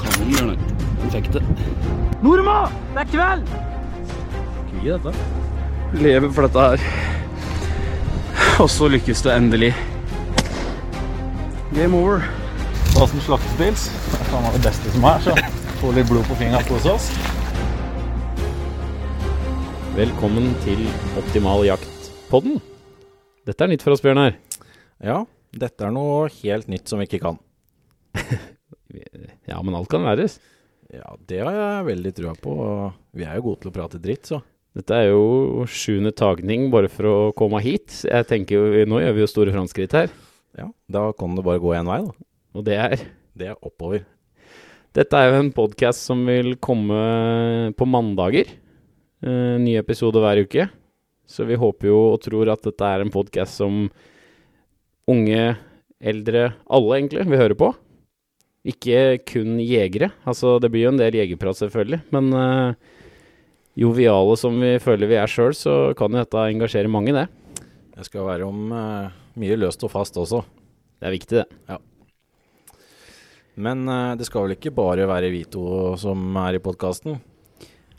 Kanon, Bjørnar. Du fikk det. Norma! Det er kveld! Skal vi dette? Leve for dette her. Og så lykkes det endelig. Game over. Åsen slaktepils. Det er faen meg det beste som er, så få litt blod på fingeren hos oss. Velkommen til Optimal jakt-podden. Dette er nytt for oss, Bjørnar. Ja, dette er noe helt nytt som vi ikke kan. Ja, men alt kan læres. Ja, det har jeg veldig trua på. Vi er jo gode til å prate dritt, så. Dette er jo sjuende tagning bare for å komme hit. Jeg tenker jo, Nå gjør vi jo store framskritt her, Ja, Da kan det bare gå én vei, da. og det er Det er oppover. Dette er jo en podkast som vil komme på mandager. Eh, ny episode hver uke. Så vi håper jo og tror at dette er en podkast som unge, eldre, alle egentlig vi hører på. Ikke kun jegere. Altså, det blir jo en del jegerprat, selvfølgelig. Men uh, joviale som vi føler vi er sjøl, så kan jo dette engasjere mange, det. Det skal være om uh, mye løst og fast også. Det er viktig, det. Men uh, det skal vel ikke bare være vi to som er i podkasten?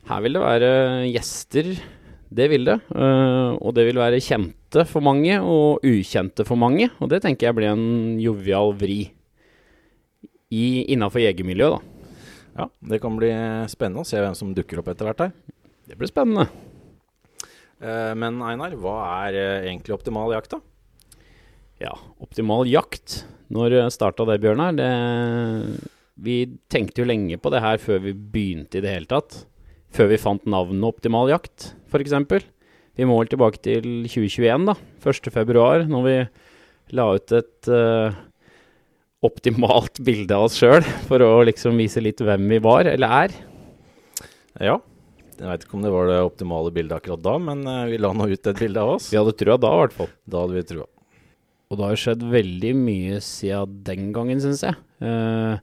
Her vil det være gjester, det vil det. og det vil være kjente for mange og ukjente for mange. Og det tenker jeg blir en jovial vri innafor jegermiljøet, da. Ja, det kan bli spennende å se hvem som dukker opp etter hvert her. Det blir spennende. Eh, men Einar, hva er eh, egentlig optimal jakt, da? Ja, optimal jakt. Når starta det, Bjørnar? Det, vi tenkte jo lenge på det her før vi begynte i det hele tatt. Før vi fant navnet Optimal jakt, f.eks. Vi må vel tilbake til 2021, da. 1. februar, når vi la ut et uh, optimalt bilde av oss sjøl, for å liksom vise litt hvem vi var, eller er. Ja. Jeg veit ikke om det var det optimale bildet akkurat da, men eh, vi la nå ut et bilde av oss. Vi hadde trua da, i hvert fall. Da hadde vi trua. Og det har jo skjedd veldig mye siden den gangen, syns jeg. Uh,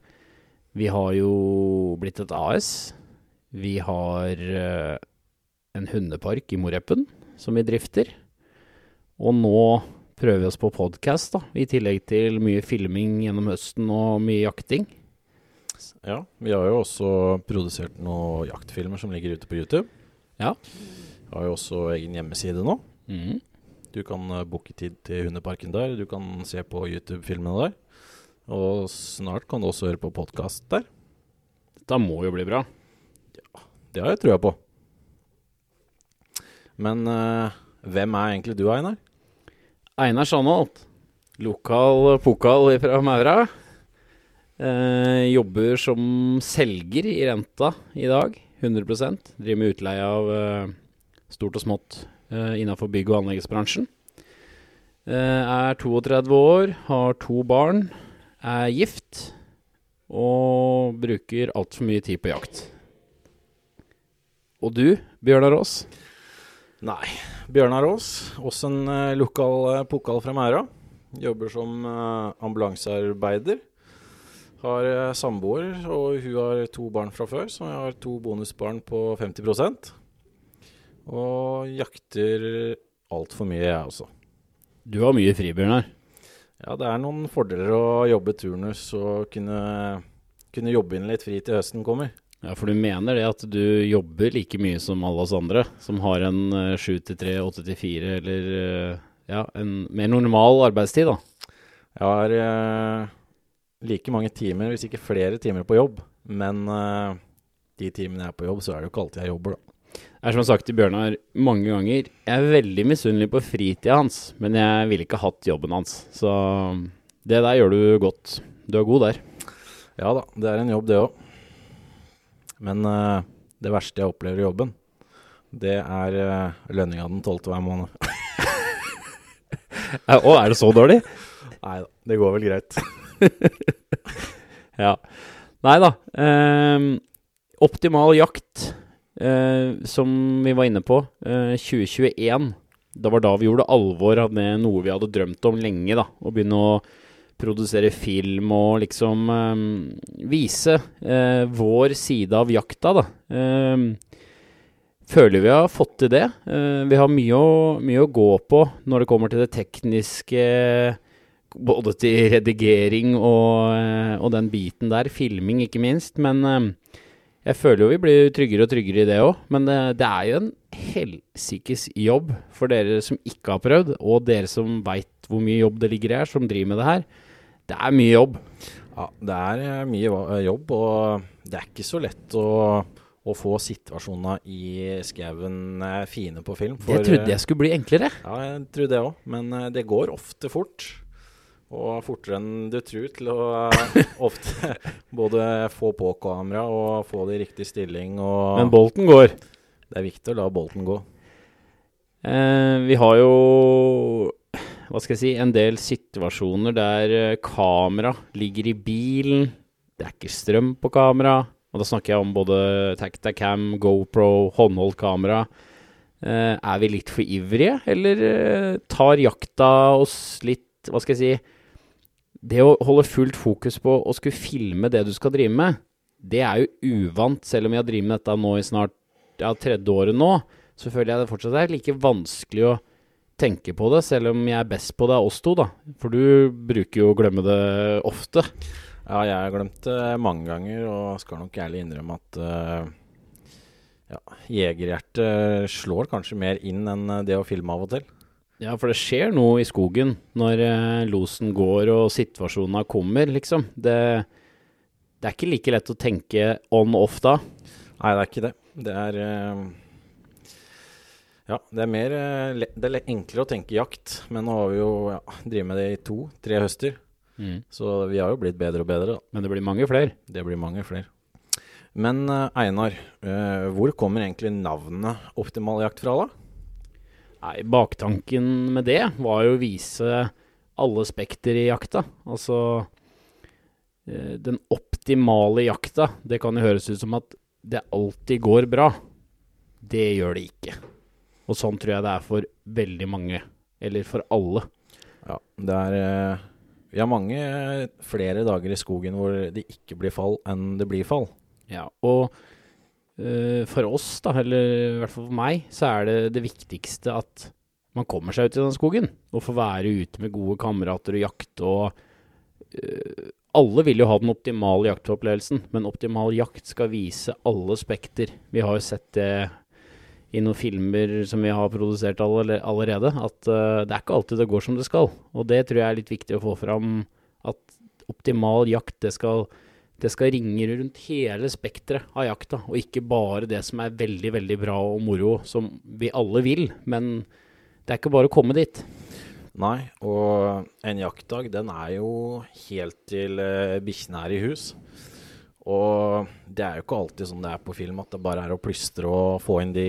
vi har jo blitt et AS. Vi har uh, en hundepark i Moreppen som vi drifter. Og nå prøver vi oss på podkast. I tillegg til mye filming gjennom høsten og mye jakting. Ja, vi har jo også produsert noen jaktfilmer som ligger ute på YouTube. Ja. Vi Har jo også egen hjemmeside nå. Mm. Du kan uh, booke tid til Hundeparken der. Du kan se på YouTube-filmene der. Og snart kan du også høre på podkast der. Dette må jo bli bra. Ja, Det har jeg trua på. Men uh, hvem er egentlig du, Einar? Einar Sandholt, lokal pokal fra Maura. Uh, jobber som selger i Renta i dag, 100 Driver med utleie av uh, stort og smått uh, innafor bygg- og anleggsbransjen. Eh, er 32 år, har to barn, er gift og bruker altfor mye tid på jakt. Og du, Bjørnar Aas? Nei. Bjørnar Aas, også en uh, lokal uh, pokal fra Mæra. Jobber som uh, ambulansearbeider. Har samboer, og hun har to barn fra før, så jeg har to bonusbarn på 50% Og jakter altfor mye, jeg også. Du har mye fri, Bjørnar. Ja, det er noen fordeler å jobbe turnus og kunne, kunne jobbe inn litt fri til høsten kommer. Ja, for du mener det at du jobber like mye som alle oss andre, som har en eh, sju til tre, åtte til fire, eller eh, ja, en mer normal arbeidstid, da. Jeg har eh, like mange timer, hvis ikke flere timer på jobb. Men eh, de timene jeg er på jobb, så er det jo ikke alltid jeg jobber, da. Det er som jeg har sagt til Bjørnar mange ganger, jeg er veldig misunnelig på fritida hans, men jeg ville ikke hatt jobben hans. Så det der gjør du godt. Du er god der. Ja da, det er en jobb, det òg. Men uh, det verste jeg opplever i jobben, det er uh, lønninga den tolvte hver måned. Å, er det så dårlig? Nei da, det går vel greit. Ja. Nei da. Um, optimal jakt, uh, som vi var inne på, uh, 2021. Det var da vi gjorde alvor av det noe vi hadde drømt om lenge, da. Å begynne å produsere film og liksom ehm, vise eh, vår side av jakta, da. Ehm, føler vi har fått til det. Eh, vi har mye å, mye å gå på når det kommer til det tekniske, både til redigering og, eh, og den biten der. Filming, ikke minst. Men eh, jeg føler jo vi blir tryggere og tryggere i det òg. Men det, det er jo en helsikes jobb for dere som ikke har prøvd, og dere som veit hvor mye jobb det ligger i her, som driver med det her. Det er mye jobb. Ja, det er eh, mye jobb, og det er ikke så lett å, å få situasjonene i skauen eh, fine på film. Det trodde jeg skulle bli enklere. Ja, jeg trodde det òg, men eh, det går ofte fort. Og fortere enn du tror til å eh, ofte både få på kamera og få det i riktig stilling. Men bolten går. det er viktig å la bolten gå. Eh, vi har jo hva skal jeg si, en del situasjoner der eh, kamera ligger i bilen. Det er ikke strøm på kamera. Og da snakker jeg om både Tactacam, GoPro, håndholdt kamera. Eh, er vi litt for ivrige, eller eh, tar jakta oss litt Hva skal jeg si Det å holde fullt fokus på å skulle filme det du skal drive med, det er jo uvant, selv om jeg har drevet med dette nå i snart ja, tredje året nå. Så føler jeg det fortsatt er like vanskelig å tenke på det, selv om jeg er best på det av oss to, da. For du bruker jo å glemme det ofte. Ja, jeg har glemt det mange ganger, og skal nok ærlig innrømme at uh, ja, jegerhjertet slår kanskje mer inn enn det å filme av og til. Ja, for det skjer noe i skogen når eh, losen går og situasjonen kommer, liksom. Det, det er ikke like lett å tenke on-off da. Nei, det er ikke det. Det er eh, Ja, det er mer eh, Det er enklere å tenke jakt, men nå har vi jo ja, drevet med det i to-tre høster. Så vi har jo blitt bedre og bedre, da. Men det blir mange flere. Det blir mange flere. Men eh, Einar, eh, hvor kommer egentlig navnet Optimal jakt fra, da? Nei, baktanken med det var jo å vise alle spekter i jakta. Altså Den optimale jakta, det kan jo høres ut som at det alltid går bra. Det gjør det ikke. Og sånn tror jeg det er for veldig mange. Eller for alle. Ja, det er eh, Vi har mange eh, flere dager i skogen hvor det ikke blir fall enn det blir fall. Ja, og eh, for oss, da, eller i hvert fall for meg, så er det det viktigste at man kommer seg ut i den skogen. Og får være ute med gode kamerater og jakte og eh, Alle vil jo ha den optimale jaktopplevelsen, men optimal jakt skal vise alle spekter. Vi har jo sett det i noen filmer som vi har produsert allerede, at eh, det er ikke alltid det går som det skal. Og det tror jeg er litt viktig å få fram, at optimal jakt, det skal det skal ringe rundt hele spekteret av jakta, og ikke bare det som er veldig, veldig bra og moro, som vi alle vil. Men det er ikke bare å komme dit. Nei, og en jaktdag den er jo helt til uh, bikkjene er i hus. Og det er jo ikke alltid som det er på film, at det bare er å plystre og få inn de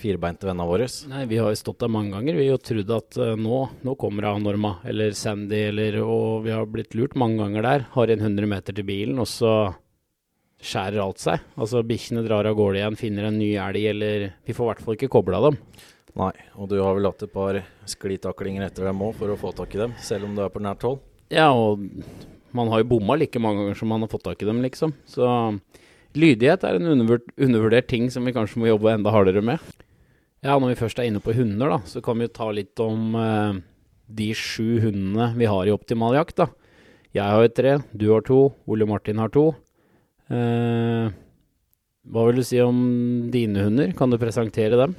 firbeinte vennene våre. Nei, vi har jo stått der mange ganger. Vi har jo trodd at eh, nå, nå kommer Norma eller Sandy, eller Og vi har blitt lurt mange ganger der. Har en 100 meter til bilen, og så skjærer alt seg. Altså bikkjene drar av gårde igjen, finner en ny elg, eller Vi får i hvert fall ikke kobla dem. Nei, og du har vel hatt et par sklitaklinger etter dem òg for å få tak i dem, selv om du er på nært hold? Ja, og man har jo bomma like mange ganger som man har fått tak i dem, liksom. Så lydighet er en undervurdert, ting som vi kanskje må jobbe enda hardere med. Ja, når vi først er inne på hunder, da, så kan vi jo ta litt om eh, de sju hundene vi har i optimal jakt, da. Jeg har jo tre, du har to, Ole Martin har to. Eh, hva vil du si om dine hunder? Kan du presentere dem?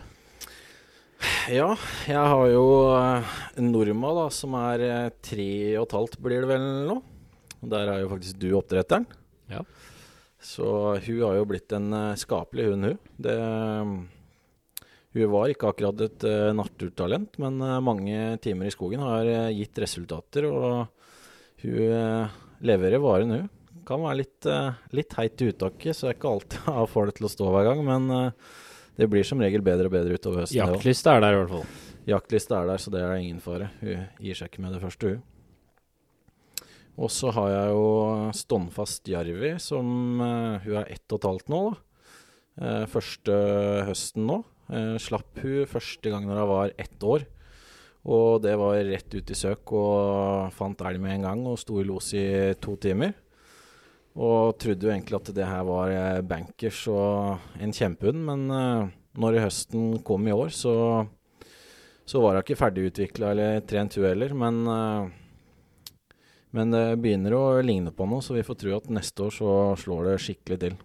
Ja, jeg har jo uh, Norma, da, som er eh, tre og et halvt, blir det vel nå. Og Der er jo faktisk du oppdretteren. Ja. Så hun har jo blitt en eh, skapelig hund, hun. Det, hun var ikke akkurat et uh, naturtalent, men eh, mange timer i skogen har eh, gitt resultater. Og hun eh, leverer varen, hun. Kan være litt, eh, litt heit i uttaket, så jeg ikke alltid har får det til å stå hver gang. Men eh, det blir som regel bedre og bedre utover høsten. det. Jaktlyst er der i hvert fall. Jaktlista er der, så det er ingen fare. Hun gir seg ikke med det første, hun. Og så har jeg jo Ståndfast Jarvi, som eh, Hun er ett og et halvt nå, da. Eh, første høsten nå. Eh, slapp hun første gang når hun var ett år. Og det var rett ut i søk og fant elg med en gang og sto i los i to timer. Og trodde jo egentlig at det her var bankers og en kjempehund, men når høsten kom i år, så så var hun ikke ferdigutvikla eller trent hun heller, men Men det begynner å ligne på noe, så vi får tro at neste år så slår det skikkelig til.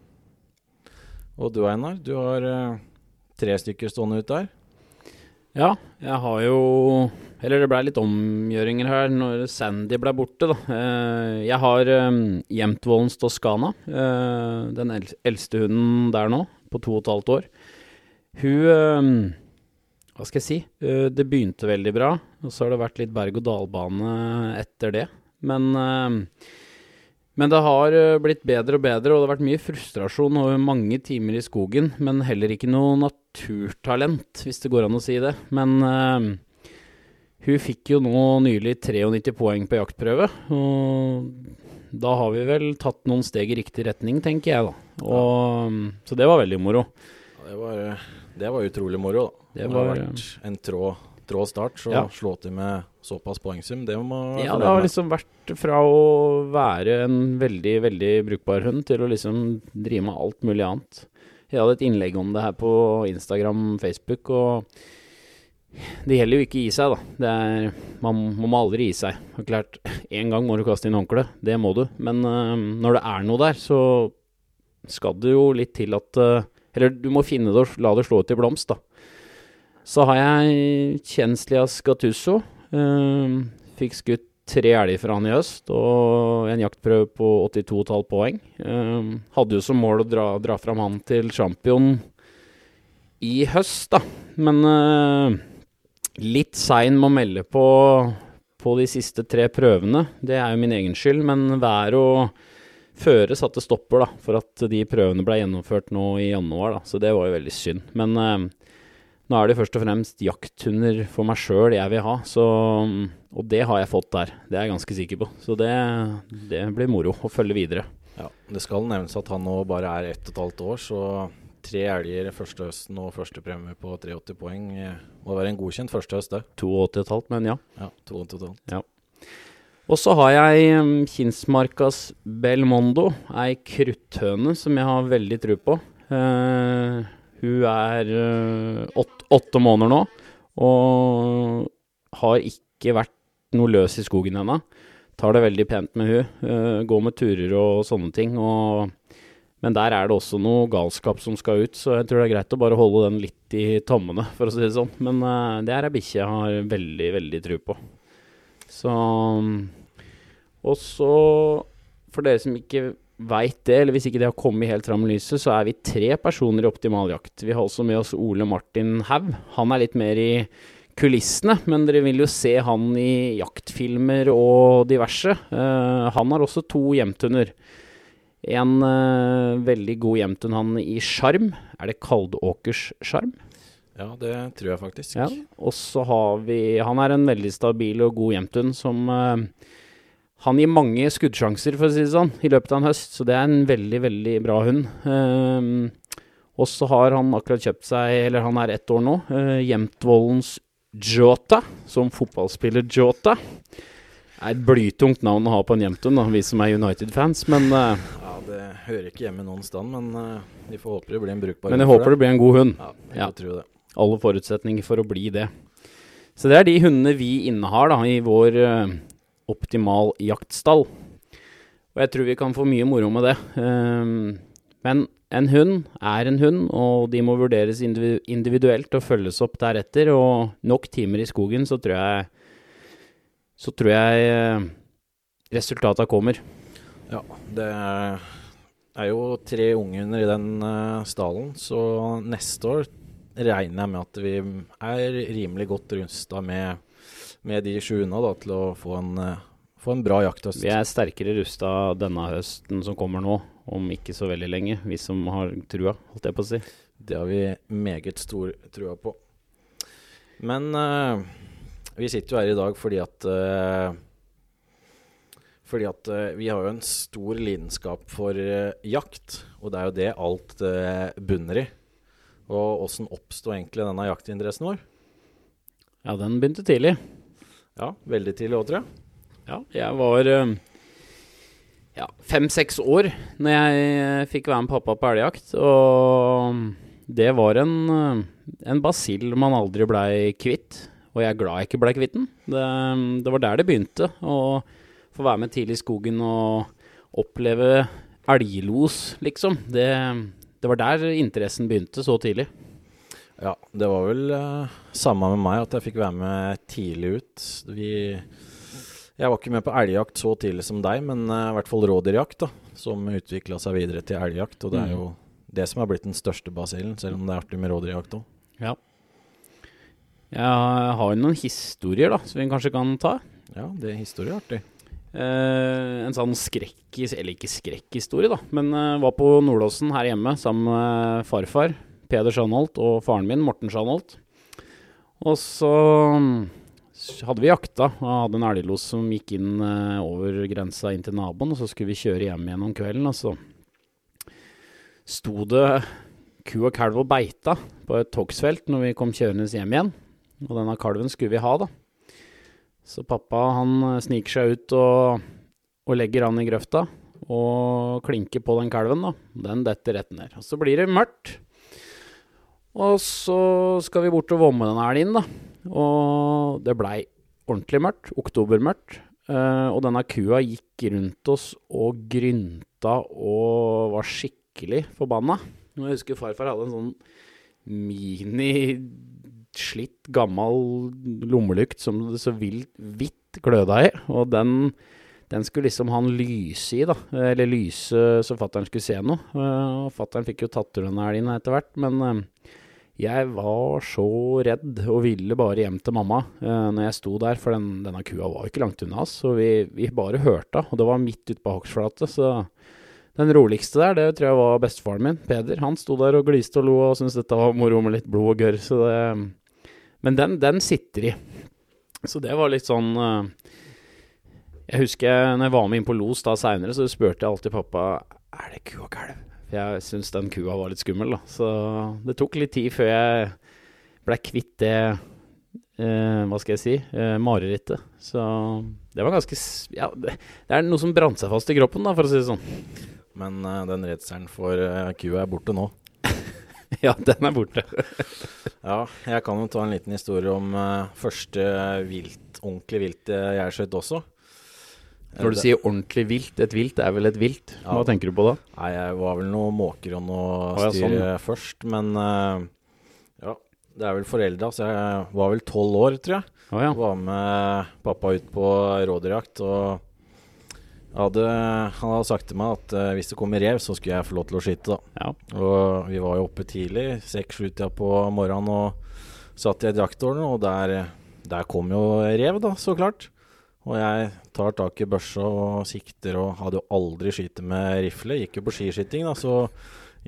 Og du Einar, du har eh, tre stykker stående ut der. Ja, jeg har jo Eller det blei litt omgjøringer her når Sandy ble borte, da. Eh, jeg har um, Jevntvollens Toskana. eh, den eldste hunden der nå, på to og et halvt år. Hun eh, Hva skal jeg si? Eh, det begynte veldig bra, og så har det vært litt berg-og-dal-bane etter det. Men eh, men det har eh, blitt bedre og bedre, og det har vært mye frustrasjon over mange timer i skogen. Men heller ikke noe naturtalent, hvis det går an å si det. Men eh, hun fikk jo nå nylig 93 poeng på jaktprøve. Og da har vi vel tatt noen steg i riktig retning, tenker jeg, da. Og, Så det var veldig moro. Ja, det, var, det var utrolig moro, da. Det Det har vært en trå, trå start, så Ja. slå til med såpass poengsum, det må Ja, det har liksom vært fra å være en veldig, veldig brukbar hund til å liksom drive med alt mulig annet. Jeg hadde et innlegg om det her på Instagram, Facebook, og det gjelder jo ikke å gi seg, da. Det er, man, man må aldri gi seg. Og klart, én gang må du kaste inn håndkleet, det må du. Men uh, når det er noe der, så skal det jo litt til at uh, Eller du må finne det og la det slå ut i blomst, da. Så har jeg Kjenslias Gattusso. Uh, fikk skutt tre elger fra han i høst, og en jaktprøve på 82,5 poeng. Eh, hadde jo som mål å dra, dra fram han til champion i høst, da. Men eh, litt sein med å melde på, på de siste tre prøvene. Det er jo min egen skyld, men vær og føre satte stopper da, for at de prøvene ble gjennomført nå i januar. Da. Så det var jo veldig synd. Men eh, nå er det først og fremst jakthunder for meg sjøl jeg vil ha, så, og det har jeg fått der. Det er jeg ganske sikker på. Så det, det blir moro å følge videre. Ja, Det skal nevnes at han nå bare er ett og et halvt år, så tre elger første høsten og førstepremie på 83 poeng må være en godkjent første høst, det. 82,5, men ja. Ja, to Ja. Og så har jeg um, Kinsmarkas Belmondo, ei krutthøne som jeg har veldig tro på. Eh, hun er eh, åt, åtte måneder nå, og har ikke vært noe løs i skogen ennå. Tar det veldig pent med hun. eh, går med turer og sånne ting. Og, men der er det også noe galskap som skal ut, så jeg tror det er greit å bare holde den litt i tommene, for å si det sånn. Men uh, det er ei bikkje jeg har veldig, veldig tro på. Så Og så, for dere som ikke veit det, eller hvis ikke det har kommet helt fram i lyset, så er vi tre personer i Optimal jakt. Vi har også med oss Ole Martin Haug. Han er litt mer i kulissene, men dere vil jo se han i jaktfilmer og diverse. Uh, han har også to hjemtunder. En uh, veldig god hjemtun, han i sjarm. Er det Kaldåkers sjarm? Ja, det tror jeg faktisk. Ja. Og så har vi Han er en veldig stabil og god hjemtun som eh, Han gir mange skuddsjanser, for å si det sånn, i løpet av en høst, så det er en veldig, veldig bra hund. Um, og så har han akkurat kjøpt seg, eller han er ett år nå, uh, Jemtvollens Jota, som fotballspiller Jota. Det er et blytungt navn å ha på en Jemtun, vi som er United-fans, men, uh, Ja, Det hører ikke hjemme noen sted, men uh, vi får håpe det blir en brukbar men jeg hund håper det blir en god hund. Ja, jeg Ja. tror det. alle forutsetninger for å bli det. Så det er de hundene vi innehar da, i vår eh, optimal jaktstall. Og jeg tror vi kan få mye moro med det. Ehm, men en hund er en hund, og de må vurderes individuelt og følges opp deretter. Og nok timer i skogen, så tror jeg Så tror jeg eh, resultata kommer. Ja, det er jo tre unghunder i den eh, stallen, så neste år regner jeg med at vi er rimelig godt rusta med, med de sju da, til å få en, eh, få en bra jakthøst. Vi er sterkere rusta denne høsten som kommer nå, om ikke så veldig lenge. Vi som har trua, holdt jeg på å si. Det har vi meget stor trua på. Men uh, vi sitter jo her i dag fordi at uh, Fordi at uh, vi har jo en stor lidenskap for jakt, og det er jo det alt bunner i. Og åssen oppsto egentlig denne jaktinteressen vår? Ja, den begynte tidlig. Ja, veldig tidlig òg, tror jeg. Ja, jeg var eh, ja, fem-seks år når jeg eh, fikk være med pappa på elgjakt. Og det var en, eh, en basill man aldri blei kvitt. Og jeg er glad jeg ikke blei kvitt den. Det, det var der det begynte. Å få være med tidlig i skogen og oppleve elglos, liksom. Det, det var der interessen begynte så tidlig. Ja, det var vel uh, samme med meg, at jeg fikk være med tidlig ut. Vi, jeg var ikke med på elgjakt så tidlig som deg, men uh, i hvert fall rådyrjakt, da, som utvikla seg videre til elgjakt. Og det er Mm. jo det som har blitt den største basillen, selv om det er artig med rådyrjakt òg. Ja. Jeg har jo noen historier, da, som vi kanskje kan ta. Ja, det er historie artig. Uh, en sånn skrekkis, eller ikke skrekkhistorie, da, men uh, var på Nordåsen her hjemme sammen med farfar, Peder Schanholt, og faren min, Morten Schanholt. Og så mm, hadde vi jakta, og hadde en elglos som gikk inn eh, over grensa inn til naboen, og så skulle vi kjøre hjem igjen om kvelden, og så sto det ku og kalv og beita på et togsfelt når vi kom kjørende hjem igjen. Og denne kalven skulle vi ha, da. Så pappa han eh, sniker seg ut og, og legger han i grøfta og klinker på den kalven. da. Den detter rett ned. Og Så blir det mørkt. Og så skal vi bort og vomme den elgen, da. Og det blei ordentlig mørkt. Oktobermørkt. Uh, og denne kua gikk rundt oss og grynta og var skikkelig forbanna. Jeg husker farfar hadde en sånn mini slitt, gammel lommelykt som det så vilt, hvitt gløda i. Og den, den skulle liksom han lyse i, da. Eller lyse så fattern skulle se noe. Uh, Og fattern fikk jo tatt den elgen etter hvert. Men eh, jeg var så redd og ville bare hjem til mamma uh, når jeg sto der, for den, denne kua var ikke langt unna oss. Så vi, vi bare hørte og det var midt ute på hogstflatet. Så den roligste der, det tror jeg var bestefaren min, Peder. Han sto der og gliste og lo og syntes dette var moro med litt blod og gørr. Så det Men den, den sitter i. Så det var litt sånn eh, Jeg husker når jeg var med inn på Los da seinere, så spurte jeg alltid pappa Er det ku og kalv. For jeg syns den kua var litt skummel, da. Så det tok litt tid før jeg ble kvitt det eh, Hva skal jeg si? Eh, marerittet. Så det var ganske Ja, det, det er noe som brant seg fast i kroppen, da, for å si det sånn. Men uh, den redselen for uh, kua er borte nå. ja, den er borte. Ja, jeg kan jo ta en liten historie om uh, første vilt, ordentlig vilt jeg skjøt også. Når du sier ordentlig vilt, et vilt er vel et vilt. Hva Ja. tenker du på da? Nei, jeg var vel noe måker og noe ah, ja, styr sånn. først, men uh, ja, det er vel foreldra, så jeg var vel tolv år, tror jeg. Ah, ja. Var med pappa ut på rådyrjakt, og hadde, han hadde sagt til meg at uh, hvis det kommer rev, så skulle jeg få lov til å skyte, da. ja. Og vi var jo oppe tidlig, seks-sju-tida på morgenen, og satt i traktoren, og der, der kom jo rev, da, så klart. Og jeg tar tak i børsa og sikter, og hadde jo aldri skyte med rifle. Gikk jo på skiskyting, da, så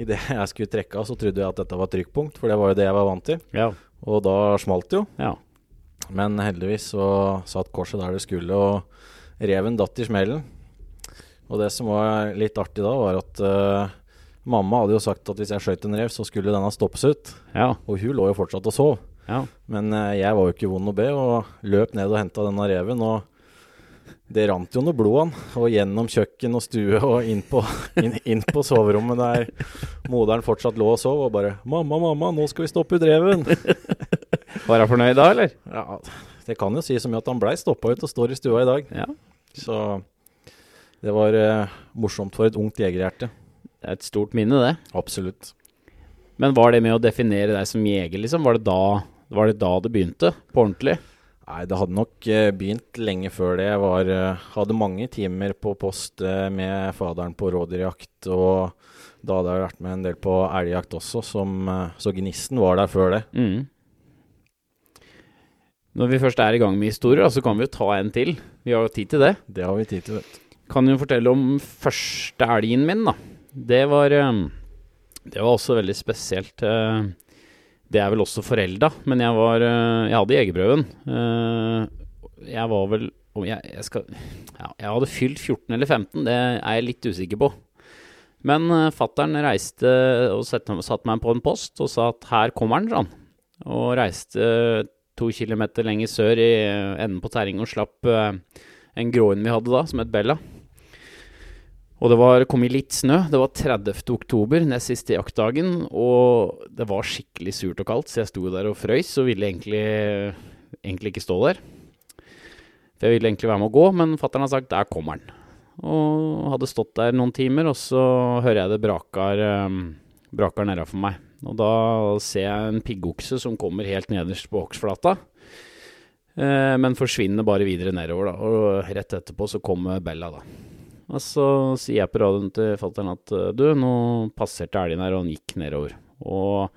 idet jeg skulle trekke av, så trodde jeg at dette var trykkpunkt, for det var jo det jeg var vant til. Ja. Og da smalt det jo. ja. Men heldigvis så satt korset der det skulle, og reven datt i smellen. Og det som var litt artig da, var at uh, mamma hadde jo sagt at hvis jeg skøyt en rev, så skulle denne stoppes ut. Ja. Og hun lå jo fortsatt og sov. Ja. Men uh, jeg var jo ikke vond å be, og løp ned og henta denne reven. Og det rant jo noe blod av. Og gjennom kjøkken og stue og inn på, inn, inn på soverommet der moderen fortsatt lå og sov, og bare 'Mamma, mamma, nå skal vi stoppe ut reven'. Var hun fornøyd da, eller? Ja, det kan jo si så mye at han blei stoppa ut og står i stua i dag. Ja. Så det var eh, morsomt for et ungt jegerhjerte. Det er et stort minne, det. Absolutt. Men var det med å definere deg som jeger, liksom? Var det da, var det, da det begynte? På ordentlig? Nei, det hadde nok eh, begynt lenge før det. Jeg var, eh, hadde mange timer på post eh, med faderen på rådyrjakt, og da hadde jeg vært med en del på elgjakt også, som, så gnisten var der før det. Mm. Når vi først er i gang med historier, så kan vi jo ta en til. Vi har jo tid til det. Det har vi tid til, vet du. Kan jo fortelle om første elgen min, da. Det var Det var også veldig spesielt. eh, Det er vel også forelda, men jeg var eh, Jeg hadde jegerprøven. Eh, Jeg var vel om jeg, jeg skal Ja, jeg hadde fylt 14 eller 15, det er jeg litt usikker på. Men uh, fattern reiste og satte satt meg på en post og sa at her kommer han, han. Og reiste to kilometer lenger sør i enden på terrenget og slapp en gråhund vi hadde da, som het Bella. Og det var kommet litt snø. Det var 30. oktober, nest siste jaktdagen. Og det var skikkelig surt og kaldt, så jeg sto der og frøys og ville egentlig, egentlig ikke stå der. For jeg ville egentlig være med å gå, men fattern har sagt 'der kommer han'. Og hadde stått der noen timer, og så hører jeg det brakar, um, brakar nedafor meg. Og da ser jeg en piggokse som kommer helt nederst på hogstflata. Eh, men forsvinner bare videre nedover, da. Og rett etterpå så kommer Bella, da. Og så sier jeg på radioen til fatter'n at eh, du, nå passerte elgen her, og han gikk nedover. Og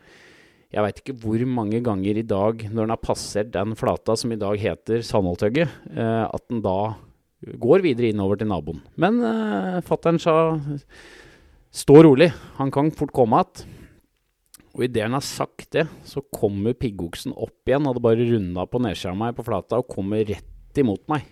jeg veit ikke hvor mange ganger i dag, når den har passert den flata som i dag heter Sandholthøgget, eh, at den da går videre innover til naboen. Men eh, fatter'n sa stå rolig, han kan fort komme igjen. Og idet han har sagt det, så kommer piggoksen opp igjen, hadde bare runda på nedsida av meg på flata og kommer rett imot meg.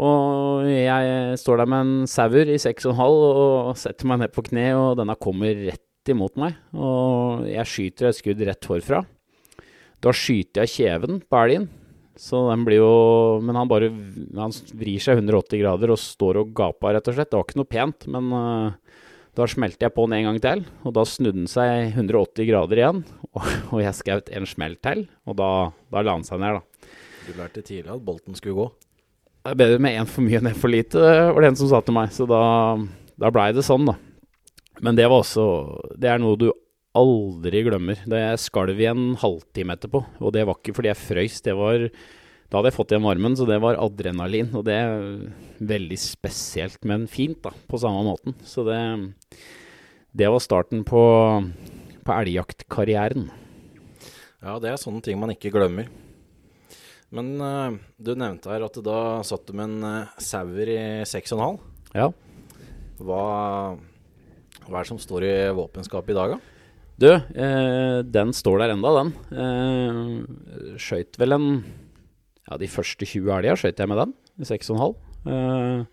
Og jeg står der med en sauer i seks og en halv og setter meg ned på kne, og denne kommer rett imot meg. Og jeg skyter et skudd rett forfra. Da skyter jeg kjeven på elgen, så den blir jo Men han bare Han vrir seg 180 grader og står og gaper, rett og slett. Det var ikke noe pent, men uh, da smelte jeg på den en gang til, og da snudde den seg 180 grader igjen. Og, og jeg skjøt en smell til, og da, da la han seg ned, da. Du lærte tidlig at bolten skulle gå. Det er bedre med én for mye enn én for lite, var det en som sa til meg. Så da, da blei det sånn, da. Men det var også Det er noe du aldri glemmer. Det skalv i en halvtime etterpå, og det var ikke fordi jeg frøys. Det var Da hadde jeg fått igjen varmen, så det var adrenalin. Og det er veldig spesielt, men fint, da, på samme måten. Så det Det var starten på, på elgjaktkarrieren. Ja, det er sånne ting man ikke glemmer. Men uh, du nevnte her at da satt du med en uh, sauer i 6,5. Ja. Hva, hva er det som står i våpenskapet i dag, da? Du, eh, den står der enda, den. Eh, skøyt vel en Ja, de første 20 elga skøyt jeg med den, i 6,5. Eh,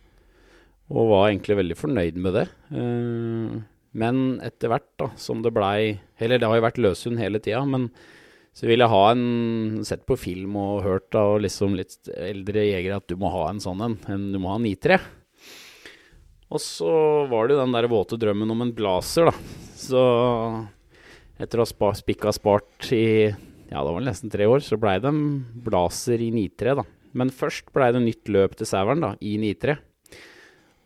og var egentlig veldig fornøyd med det. Eh, men etter hvert, da, som det blei Eller det har jo vært løshund hele tida, men så vil jeg ha en Sett på film og hørt av liksom litt eldre jegere at du må ha en sånn en. en du må ha en I3. Og så var det jo den der våte drømmen om en blazer, da. Så etter å ha spa, spikka spart i ja, det var nesten tre år, så blei det en blazer i 9-3, da. Men først blei det nytt løp til saueren, da, i 9-3.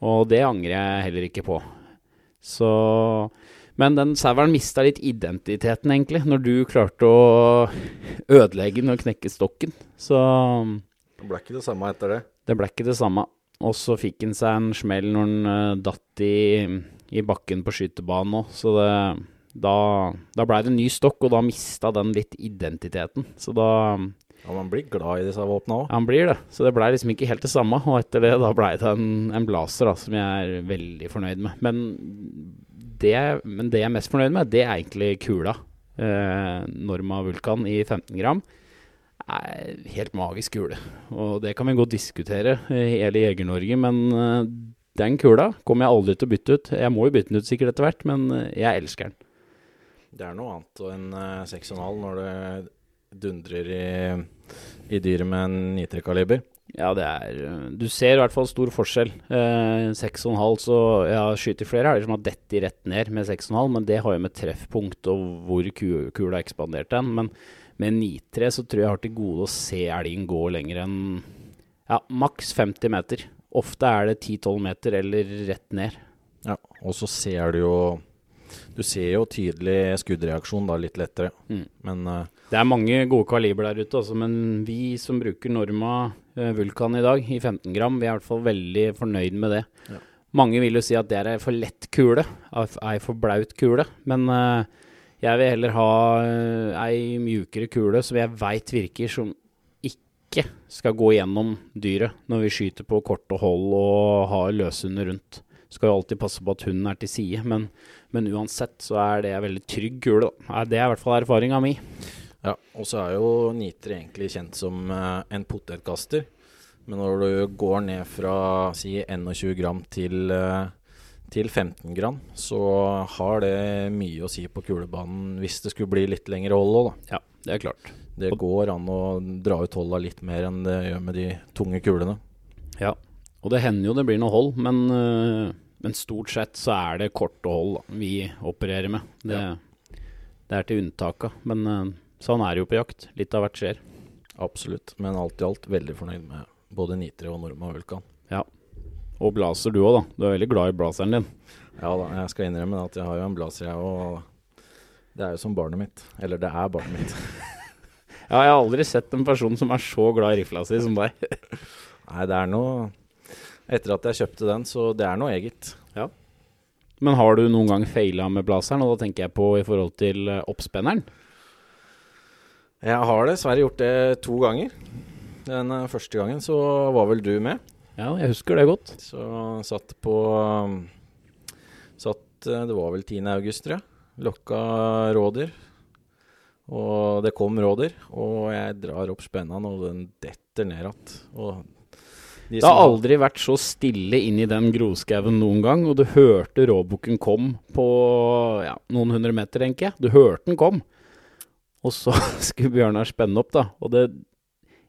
Og det angrer jeg heller ikke på. Så Men den saueren mista litt identiteten, egentlig, når du klarte å ødelegge den og knekke stokken. Så Det ble ikke det samme etter det. det ble ikke det samme. Og så fikk han seg en smell når han eh, datt i, i bakken på skytebanen òg, så det da, da blei det en ny stokk, og da mista den litt identiteten. Så da Ja, Man blir glad i disse våpna òg. Han blir det. Så det blei liksom ikke helt det samme. Og etter det da blei det en, en blazer da, som jeg er veldig fornøyd med. Men det, men det jeg er mest fornøyd med, det er egentlig kula. Eh, Norma Vulkan i 15 gram. Er helt magisk kule. Og det kan vi godt diskutere i hele Jeger-Norge, men eh, den kula kommer jeg aldri til å bytte ut. Jeg må jo bytte den ut sikkert etter hvert, men eh, jeg elsker den. Det er noe annet enn uh, 6,5 når det dundrer i, i dyret med en 9-kaliber. Ja, det er øh, Du ser i hvert fall stor forskjell. Eh, 6,5 så Jeg har skutt flere elger som har dettet rett ned med 6,5, men det har jo med treffpunkt og hvor ku, kula har ekspandert den. Men med 9,3 så tror jeg jeg har til gode å se elgen gå lenger enn ja, maks 50 meter. Ofte er det 10-12 meter eller rett ned. Ja, og så ser du jo Du ser jo tydelig skuddreaksjon da, litt lettere. Mm. Men uh, Det er mange gode kaliber der ute, også, men vi som bruker Norma eh, Vulkan i dag, i 15 gram, vi er i hvert fall veldig fornøyd med det. Ja. Mange vil jo si at det er ei for lett kule, ei for blaut kule, men eh, jeg vil heller ha uh, ei mjukere kule som jeg veit virker, som ikke skal gå gjennom dyret når vi skyter på korte hold og har løshunder rundt. Skal jo alltid passe på at hunden er til side, men, men uansett så er det ei veldig trygg kule. Det er i hvert fall erfaringa mi. Ja, og så er jo niter egentlig kjent som eh, en potetkaster. Men når du går ned fra si 21 gram til, eh, til 15 gram, så har det mye å si på kulebanen hvis det skulle bli litt lengre hold òg, da. Ja, det er klart. Det går an å dra ut holda litt mer enn det gjør med de tunge kulene. Ja, og det hender jo det blir noe hold, men, øh, men stort sett så er det korte hold da, vi opererer med. Det, det er til unntaka, men øh, sånn er jo på jakt. Litt av hvert skjer. Absolutt. Men alt i alt veldig fornøyd med, både Nitre og Norma Vulkan. Og blazer du òg, da. Du er veldig glad i blazeren din. Ja da, jeg skal innrømme at jeg har jo en blazer, jeg òg. Det er jo som barnet mitt. Eller det er barnet mitt. Ja, jeg har aldri sett en person som er så glad i rifla si som deg. Nei, det er noe Etter at jeg kjøpte den, så det er noe eget. Ja. Men har du noen gang feila med blazeren? Og da tenker jeg på i forhold til eh, oppspenneren. Jeg har dessverre gjort det to ganger. Den eh, første gangen så var vel du med. Ja, jeg husker det godt. Så satt på Satt eh, Det var vel 10. august, tror jeg. Lokka rådyr. Og det kom rådyr, og jeg drar opp spennene, og den detter ned igjen. De Det har aldri vært så stille inn i den groskauen noen gang, og du hørte råbukken kom på ja, noen hundre meter, tenker jeg. Du hørte den kom. Og så skulle Bjørnar spenne opp, da. Og det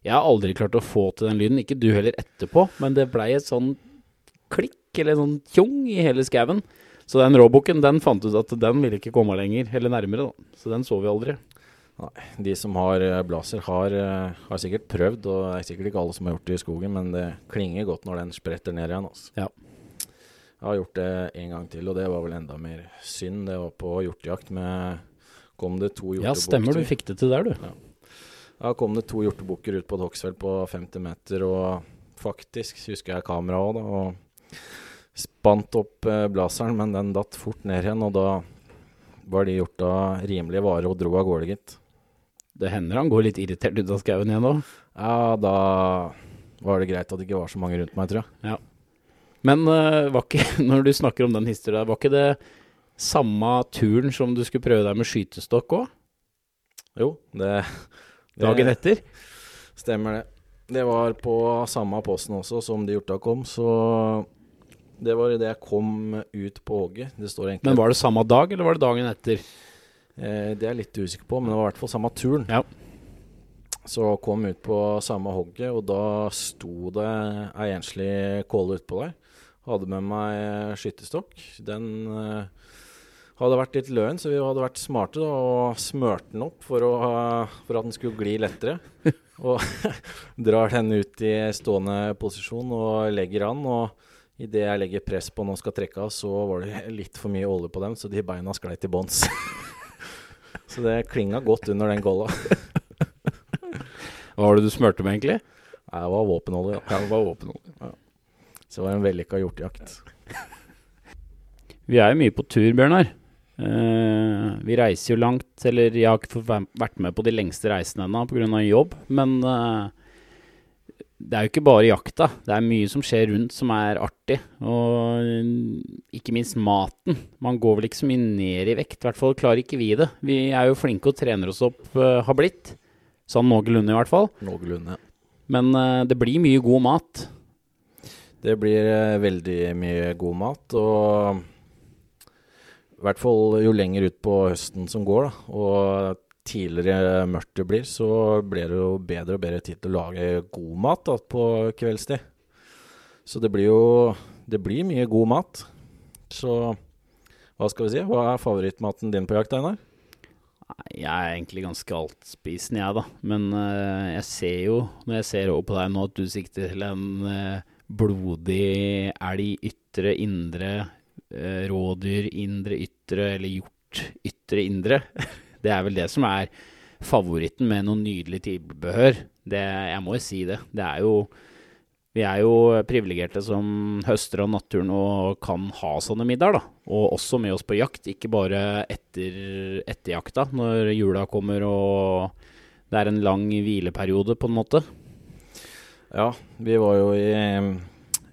Jeg har aldri klart å få til den lyden, ikke du heller etterpå, men det blei et sånn klikk, eller sånn tjong, i hele skauen. Så den råbukken, den fant ut at den ville ikke komme lenger, eller nærmere, da. Så den så vi aldri. De som har eh, blazer, har, eh, har sikkert prøvd, og det er sikkert ikke alle som har gjort det i skogen, men det klinger godt når den spretter ned igjen. Altså. Ja. Jeg har gjort det en gang til, og det var vel enda mer synd. Det var på hjortejakt med Kom det to Ja, stemmer, du fikk det til der, du. Da kom det to hjortebukker ut på et hoggsfelt på 50 meter, og faktisk husker jeg kameraet òg, da. Og spant opp eh, blazeren, men den datt fort ned igjen, og da var de hjorta rimelig vare og dro av gårde, gitt. Det hender han går litt irritert ut av skauen igjen òg. Ja, da var det greit at det ikke var så mange rundt meg, tror jeg. Men uh, var ikke, når du snakker om den historien, var ikke det samme turen som du skulle prøve deg med skytestokk òg? Jo, det, det Dagen etter? Stemmer det. Det var på samme posten også som de hjorta kom, så det var idet jeg kom ut på hogget. Det står egentlig Men var det samme dag, eller var det dagen etter? eh, Det er jeg litt usikker på, men det var i hvert fall samme turen. Ja. Så kom ut på samme hogget, og da sto det ei enslig kåle utpå der. Hadde med meg skytterstokk. Den eh, hadde vært litt løgn, så vi hadde vært smarte da, og smurt den opp for, å, for at den skulle gli lettere. og drar den ut i stående posisjon og legger an. Og idet jeg legger press på den og skal trekke av, så var det litt for mye olje på dem, så de beina sklei til bånns. så det klinga godt under den golla. Hva var det du smurte med, egentlig? Nei, Det var våpenolje. Ja, det var våpenolje. Så det var en vellykka hjortejakt. Vi er jo mye på tur, Bjørnar. Eh, vi reiser jo langt, eller jeg har ikke vært med på de lengste reisene ennå pga. jobb, men uh, det er jo ikke bare jakta. Det er mye som skjer rundt som er artig, og ikke minst maten. Man går vel ikke så mye ned i vekt, i hvert fall klarer ikke vi det. Vi er jo flinke og trener oss opp, uh, har blitt. Sånn noenlunde, i hvert fall. Noenlunde. Men det blir mye god mat. Det blir veldig mye god mat, og i hvert fall jo lenger ut på høsten som går, da, og tidligere mørkt det blir, så blir det jo bedre og bedre tid til å lage god mat da, på kveldstid. Så det blir jo det blir mye god mat. Så hva skal vi si? Hva er favorittmaten din på jakt, Einar? Jeg er egentlig ganske altspisende, jeg, da. Men uh, jeg ser jo, når jeg ser over på deg nå, at du sikter til en uh, blodig elg ytre, indre, rådyr indre, ytre, eller hjort ytre, indre. Det er vel det som er favoritten med noe nydelig tilbehør. Jeg må jo si det. Det er jo vi er jo privilegerte som høster av naturen og kan ha sånne middager, da. Og også med oss på jakt, ikke bare etter, etter jakta, når jula kommer og det er en lang hvileperiode, på en måte. Ja, vi var jo i,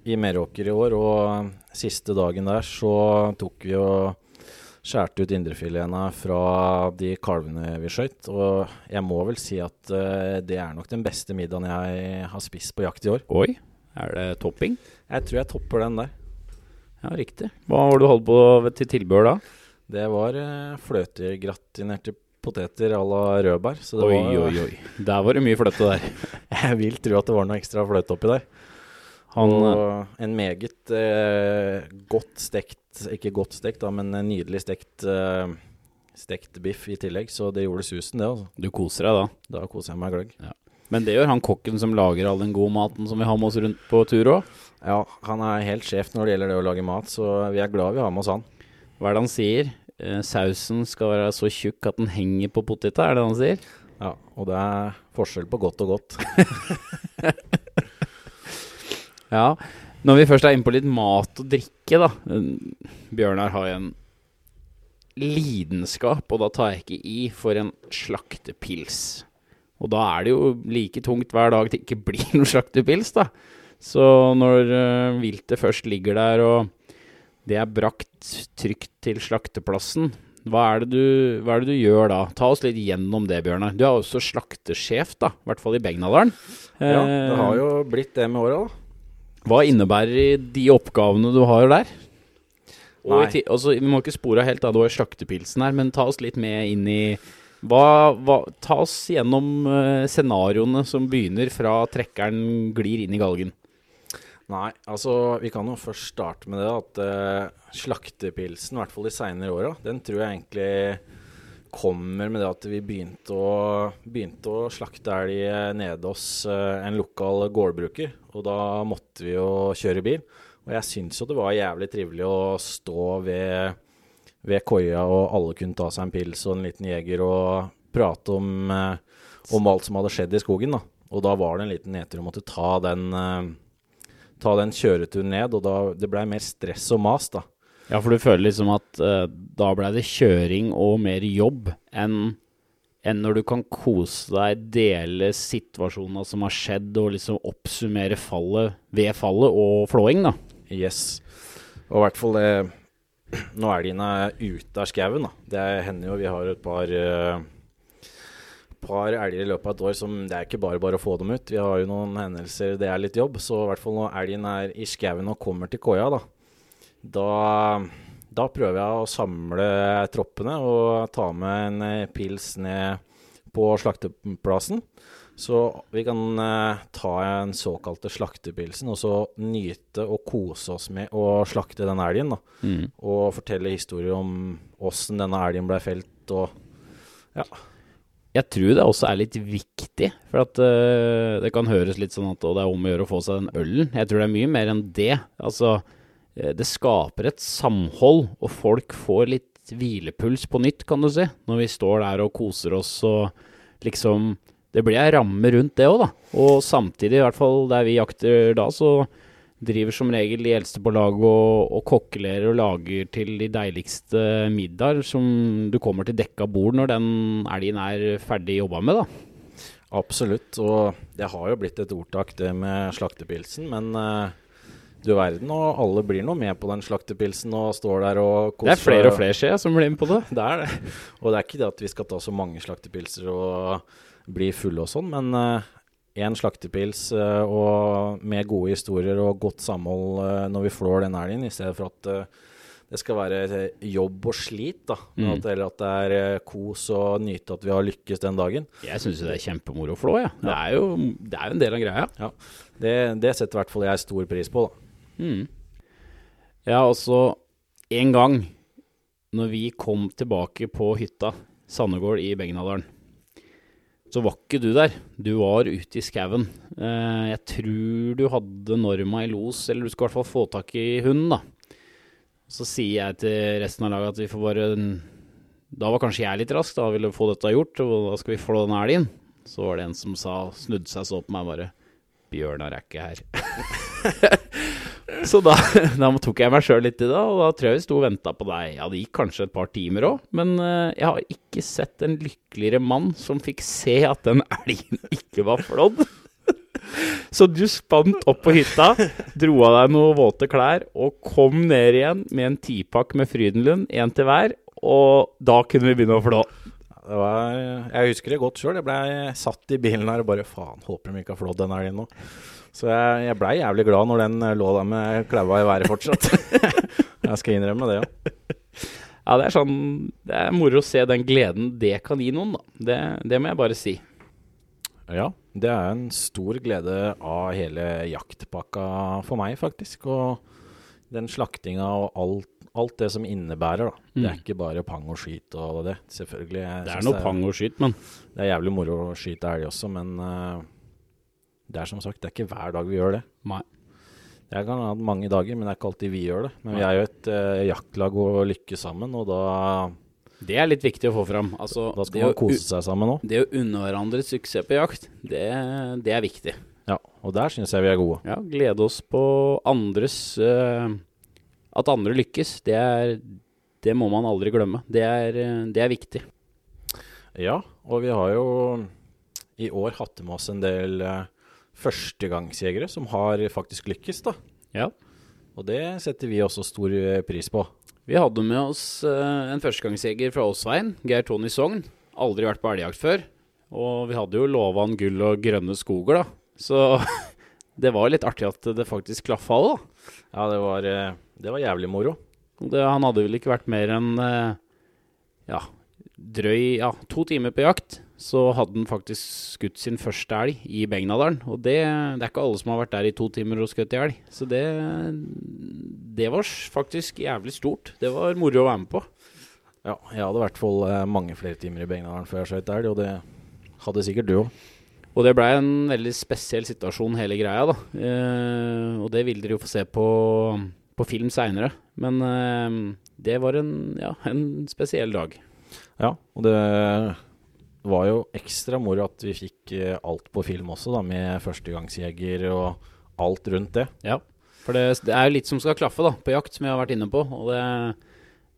i Meråker i år, og siste dagen der så tok vi og skjærte ut indrefiletene fra de kalvene vi skjøt. Og jeg må vel si at uh, det er nok den beste middagen jeg har spist på jakt i år. Oi, er det topping? Jeg tror jeg topper den der. Ja, riktig. Hva var det du holdt på til tilbehør da? Det var uh, fløtegratinerte poteter à la rødbær. Så det Oi, var, oi, oi. Der var det mye fløte der. Jeg vil tro at det var noe ekstra fløte oppi der. Han, og en meget eh, godt stekt, ikke godt stekt, da, men en nydelig stekt, eh, stekt biff i tillegg. Så det gjorde susen, det. altså. du koser deg da. Da koser jeg meg gløgg. Men det gjør han kokken som lager all den gode maten som vi har med oss rundt på tur òg. Ja, han er helt sjef når det gjelder det å lage mat, så vi er glad vi har med oss han. Hva er det han sier? Eh, sausen skal være så tjukk at den henger på poteta, er det han sier? Ja, og det er forskjell på godt og godt. Ja. Når vi først er inne på litt mat og drikke, da. Bjørnar har jo en lidenskap, og da tar jeg ikke i, for en slaktepils. Og da er det jo like tungt hver dag det ikke blir noen slaktepils, da. Så når uh, viltet først ligger der, og det er brakt trygt til slakteplassen, hva er, det du, hva er det du gjør da? Ta oss litt gjennom det, Bjørnar. Du er også slaktesjef, da. I hvert fall i Begnadalen. Ja, det Eh, har jo blitt det med åra, da. Hva innebærer de oppgavene du har der? Og i altså, vi må ikke spore helt av det var slaktepilsen her, men ta oss litt med inn i hva, hva, Ta oss gjennom uh, scenarioene som begynner fra trekkeren glir inn i galgen. Nei, altså vi kan jo først starte med det at uh, slaktepilsen, i hvert fall de seinere åra, den tror jeg egentlig kommer med det at vi begynte å, begynte å slakte elg nede hos eh, en lokal gårdbruker. Og da måtte vi jo kjøre bil. Og jeg syns jo det var jævlig trivelig å stå ved, ved koia, og alle kunne ta seg en pils og en liten jeger og prate om, eh, om alt som hadde skjedd i skogen. da. Og da var det en liten nedtur å måtte ta den eh, ta den kjøreturen ned, og da det blei mer stress og mas, da. Ja, for du føler liksom at uh, da ble det kjøring og mer jobb enn enn når du kan kose deg, dele situasjoner som har skjedd, og liksom oppsummere fallet ved fallet og flåing, da. Yes. Og i hvert fall det Nå er elgen ute av skauen, da. Det hender jo vi har et par uh, par elger i løpet av et år som Det er ikke bare bare å få dem ut. Vi har jo noen hendelser, det er litt jobb. Så i hvert fall når elgen er i skauen og kommer til koia, da, da da prøver jeg å samle troppene og ta med en eh, pils ned på slakteplassen. Så vi kan eh, ta en såkalte slaktepilsen og så nyte og kose oss med å slakte den elgen. da. Mm. Og fortelle historier om åssen denne elgen ble felt og Ja. Jeg tror det også er litt viktig, for at uh, det kan høres litt sånn at det er om å gjøre å få seg den ølen. Jeg tror det er mye mer enn det. Altså, det skaper et samhold, og folk får litt hvilepuls på nytt, kan du si. Når vi står der og koser oss og liksom Det blir ei ramme rundt det òg, da. Og samtidig, i hvert fall der vi jakter da, så driver som regel de eldste på laget og, og kokkelerer og lager til de deiligste middager som du kommer til dekka bord når den elgen er ferdig jobba med, da. Absolutt. Og det har jo blitt et ordtak, det med slaktepilsen. Men eh, du verden, og alle blir nå med på den slaktepilsen og står der og koser Det er flere og flere, ser jeg, som blir med på det. Det er det. Og det er ikke det at vi skal ta så mange slaktepilser og bli fulle og sånn, men én slaktepils uh, og med gode historier og godt samhold uh, når vi flår den elgen, i stedet for at eh, det skal være eh, jobb og slit, da. Mm. at, eller at det er eh, kos og nyte at vi har lykkes den dagen. Jeg syns det er kjempemoro å flå, jeg. Det, er jo, det er jo en del av greia. Det, det setter i hvert fall jeg stor pris på, da. Mm. Ja, altså En gang når vi kom tilbake på hytta, Sandegård i Begnadalen, så var ikke du der. Du var ute i skauen. Eh, jeg tror du hadde Norma i los, eller du skal i hvert fall få tak i hunden, da. Så sier jeg til resten av laget at vi får bare Da var kanskje jeg litt rask, da ville få dette gjort, og da skal vi flå den elgen. Så var det en som sa, snudde seg så på meg bare Bjørnar er ikke her. Så da, da tok jeg meg sjøl litt i det, og da tror jeg vi sto og venta på deg. Ja, det gikk kanskje et par timer òg, men eh, jeg har ikke sett en lykkeligere mann som fikk se at den elgen ikke var flådd. Så du spant opp på hytta, dro av deg noen våte klær og kom ned igjen med en tipakk med Frydenlund, én til hver, og da kunne vi begynne å flå. Var, jeg husker det godt sjøl. Jeg blei satt i bilen her og bare faen, håper de ikke har flådd den elgen nå. Så jeg, jeg blei jævlig glad når den eh, lå der med klaua i været fortsatt. jeg skal innrømme det, ja. Ja, det er sånn Det er moro å se den gleden det kan gi noen, da. Det, det må jeg bare si. Ja, det er en stor glede av hele jaktpakka for meg, faktisk. Og den slaktinga og alt, alt det som innebærer, da. Det er Mm. ikke bare pang og skyt og det. Selvfølgelig. Det er noe pang og skyt, men Det er jævlig moro å skyte elg også, men eh, det er som sagt det er ikke hver dag vi gjør det. Nei. Jeg kan ha mange dager, men det er ikke alltid vi gjør det. Men vi er jo et eh, jaktlag og lykkes sammen, og da, Det er litt viktig å få fram. Altså, da skal man kose seg sammen òg. det å unne hverandre suksess på jakt, det, det er viktig. Ja, og der syns jeg vi er gode. Ja, glede oss på andres eh, At andre lykkes, det er Det må man aldri glemme. Det er, eh, det er viktig. Ja, og vi har jo i år hatt med oss en del eh, førstegangsjegere som har faktisk lykkes, da. Ja. Og det setter vi også stor eh, pris på. Vi hadde med oss eh, en førstegangsjeger fra Åsveien, Geir Tony Sogn. Aldri vært på elgjakt før. Og vi hadde jo lova han gull og grønne skoger, da. Så det var litt artig at det faktisk klaffa òg, da. Ja, det var, eh, det var jævlig moro. Det, han hadde vel ikke vært mer enn ja, drøy ja, to timer på jakt. Så hadde han faktisk skutt sin første elg i Begnadalen. Og det, det er ikke alle som har vært der i to timer og skutt elg. Så det, det var faktisk jævlig stort. Det var moro å være med på. Ja, jeg hadde i hvert fall eh, mange flere timer i Begnadalen før jeg skjøt elg, og det hadde sikkert du òg. Og det blei en veldig spesiell situasjon, hele greia, da. Eh, og det vil dere jo få se på, på film seinere. Men eh, det var en, ja, en spesiell dag. Ja, og det var jo ekstra moro at vi fikk eh, alt på film også, da, med førstegangsjeger og alt rundt det. Ja, for det, det er jo litt som skal klaffe da, på jakt, som jeg har vært inne på. Og det,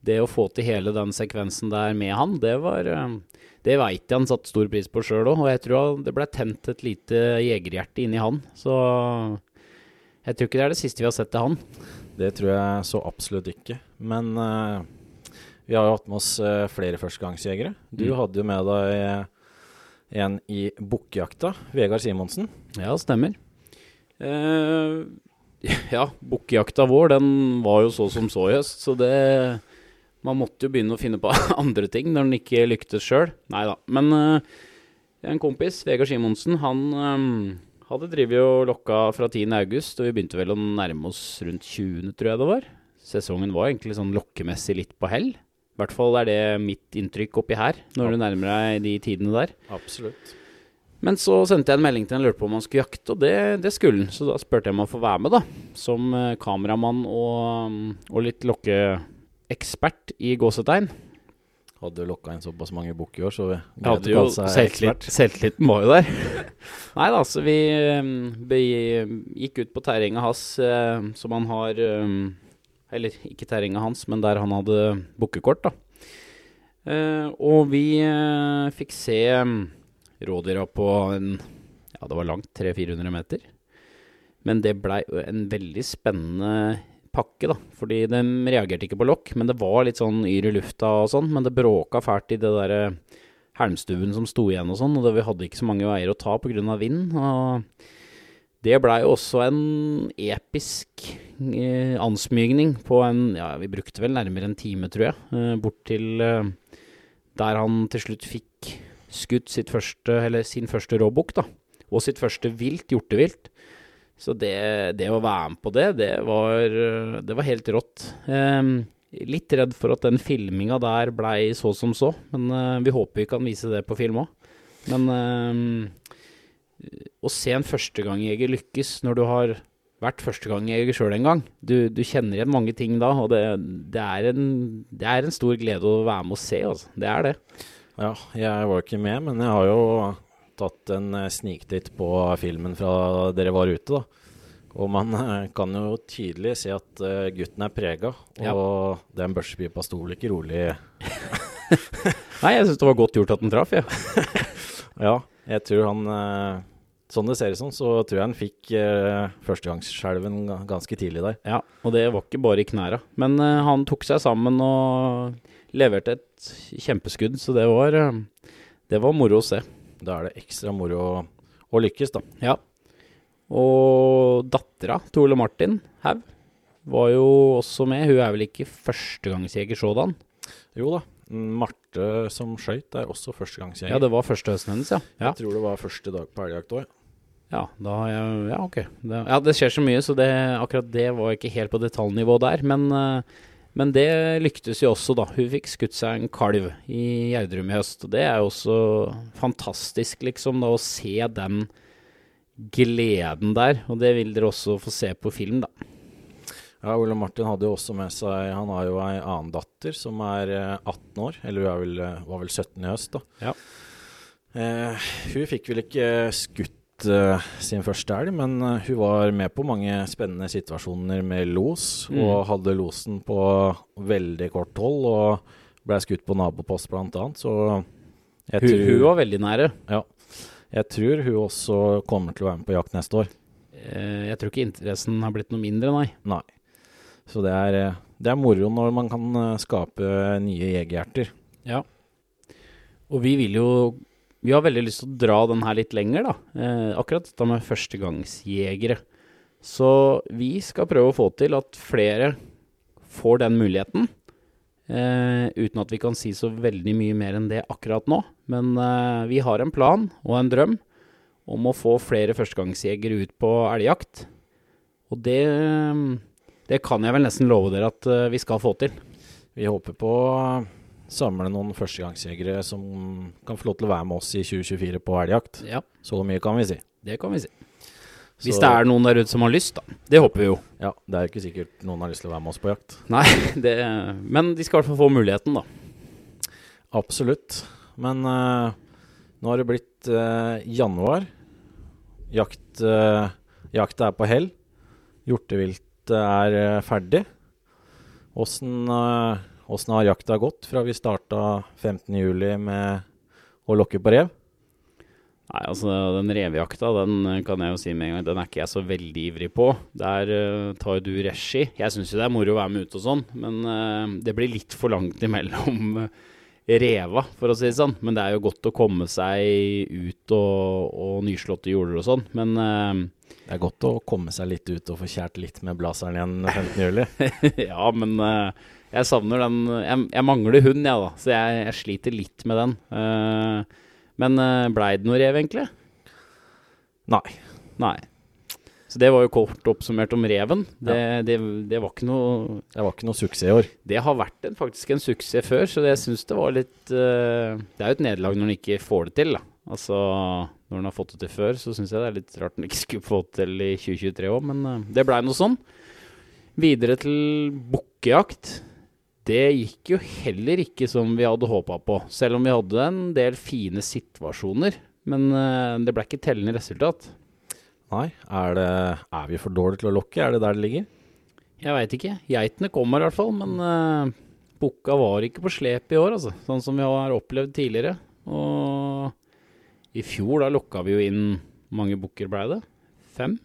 det å få til hele den sekvensen der med han, det var eh, Det veit jeg han satte stor pris på sjøl òg, og jeg tror det ble tent et lite jegerhjerte inni han. Så jeg tror ikke det er det siste vi har sett til han. Det tror jeg så absolutt ikke. Men eh, vi har jo hatt med oss eh, flere førstegangsjegere. Du Mm. hadde jo med deg eh, en i bukkejakta, Vegard Simonsen. Ja, stemmer. Eh, ja, bukkejakta vår, den var jo så som så i høst, så det Man måtte jo begynne å finne på andre ting når den ikke lyktes sjøl. Nei da. Men eh, en kompis, Vegard Simonsen, han eh, hadde drevet og lokka fra 10. august, og vi begynte vel å nærme oss rundt 20., tror jeg det var. Sesongen var egentlig sånn lokkemessig litt på hell. I hvert fall er det mitt inntrykk oppi her, når du nærmer deg de tidene der. Absolutt. Men så sendte jeg en melding til han lurte på om han skulle jakte, og det, det skulle han. Så da spurte jeg om å få være med, da. Som eh, kameramann og, og litt lokkeekspert i gåsetegn. Hadde lokka inn såpass mange bukk i år, så vi hadde jo selvtillit, selvtilliten var jo der. Nei da, så vi vi, gikk ut på terrenget hans eh, som han har eh, Eller ikke terrenget hans, men der han hadde bukkekort, da. Eh, og vi eh, fikk se mm, rådyra på en Ja, det var langt, 300-400 meter. Men det blei en veldig spennende pakke, da. Fordi de reagerte ikke på lokk, men det var litt sånn yr i lufta og sånn. Men det bråka fælt i det derre helmstuen som sto igjen og sånn, og det, vi hadde ikke så mange veier å ta pga. vind. Og det blei også en episk eh, ansmygning på en Ja, vi brukte vel nærmere en time, tror jeg, eh, bort til eh, der han til slutt fikk skutt sitt første, eller sin første råbukk, da. Og sitt første vilt, hjortevilt. Så det, det å være med på det, det var, eh, det var helt rått. Ehm, litt redd for at den filminga der blei så som så, men eh, vi håper vi kan vise det på film òg. Men ehm, å se en førstegangjeger lykkes når du har vært førstegangjeger sjøl en gang, du, du kjenner igjen mange ting da, og det, det, er en, det er en stor glede å være med og se, altså. Det er det. Ja, jeg var ikke med, men jeg har jo tatt en eh, sniktitt på filmen fra dere var ute, da. Og man eh, kan jo tydelig se at eh, gutten er prega, og Ja. den børsepipa sto vel ikke rolig Nei, jeg syns det var godt gjort at den traff, jeg. Ja, jeg tror han Sånn det ser ut som, så tror jeg han fikk eh, førstegangsskjelven ganske tidlig der. Ja, og det var ikke bare i knæra. Men eh, han tok seg sammen og leverte et kjempeskudd, så det var, eh, det var moro å se. Da er det ekstra moro å, å lykkes, da. Ja. Og dattera til Ole Martin Haug var jo også med. Hun er vel ikke førstegangsjeger sådan? Jo da. Marte som skøyt er også førstegangsjeger. Ja, det var første høsten hennes, ja. ja. Jeg tror det var første dag på elgjakt òg. Ja, da Ja, ok. Det, ja, det skjer så mye, så det, akkurat det var ikke helt på detaljnivå der. Men, eh, men det lyktes jo også, da. Hun fikk skutt seg en kalv i Gjerdrum i høst. Og det er jo også fantastisk, liksom, da, å se den gleden der. Og det vil dere også få se på film, da. Ja, Ole Martin hadde jo også med seg Han har jo ei annen datter som er eh, 18 år, eller hun vel, eh, var vel 17 i høst, da. Ja. Eh, hun fikk vel ikke skutt eh, sin første elg, men uh, hun var med på mange spennende situasjoner med los, Mm. og hadde losen på veldig kort hold, og ble skutt på nabopost blant annet, så jeg Hun, tror, hun var veldig nære. jeg tror hun også kommer til å være med på jakt neste år. Uh, jeg tror ikke interessen har blitt noe mindre, nei. Nei. Så det er, det er moro når man kan skape nye jegerhjerter. Ja. Og vi vil jo Vi har veldig lyst til å dra den her litt lenger, da. Eh, akkurat dette med førstegangsjegere. Så vi skal prøve å få til at flere får den muligheten. Eh, uten at vi kan si så veldig mye mer enn det akkurat nå. Men eh, vi har en plan og en drøm om å få flere førstegangsjegere ut på elgjakt. Og det, det kan jeg vel nesten love dere at eh, vi skal få til. Vi håper på samle noen førstegangsjegere som kan få lov til å være med oss i 2024 på elgjakt. Ja, Så mye kan vi si. det kan vi si. Hvis det er noen der ute som har lyst, da. Det håper vi jo. Ja, det er ikke sikkert noen har lyst til å være med oss på jakt. Nei, det, men de skal i hvert fall få muligheten, da. Absolutt. Men uh, nå har det blitt uh, januar. Jakt, uh, jakta er på hell. Hjorteviltet er eh, ferdig. Åssen eh, åssen har jakta gått fra vi starta 15.07 med å lokke på rev? Nei, altså Den revejakta den eh, kan jeg jo si med en gang, den er ikke jeg så veldig ivrig på. Der uh, tar jo du regi. Jeg syns jo det er moro å være med ut og sånn, men uh, det blir litt for langt imellom uh, reva, for å si det sånn. Men det er jo godt å komme seg ut og, og nyslåtte jorder og sånn. Men eh, Det er godt å komme seg litt ut og få kjært litt med blaseren igjen 15.07. ja, men eh, jeg savner den Jeg, jeg mangler hund, jeg, da. Så jeg, jeg sliter litt med den. Uh, men uh, blei det noe rev, egentlig? Nei. Nei. Så det var jo kort oppsummert om reven. Det, det, det var ikke noe Det var ikke noe suksess i år. Det har vært en, faktisk en suksess før, så jeg syns det var litt uh, Det er jo et nederlag når en ikke får det til, da. Altså, når en har fått det til før, så syns jeg det er litt rart en ikke skulle få det til i 2023 òg, men eh, det blei noe sånn. Videre til bukkejakt. Det gikk jo heller ikke som vi hadde håpa på, selv om vi hadde en del fine situasjoner. Men eh, det ble ikke tellende resultat. Nei. Er, det, er vi for dårlige til å lokke? Er det der det ligger? Jeg veit ikke. Geitene kommer i hvert fall, men uh, bukka var ikke på slep i år, altså. Sånn som vi har opplevd tidligere. Og i fjor, da lokka vi jo inn mange bukker, blei det? Fem?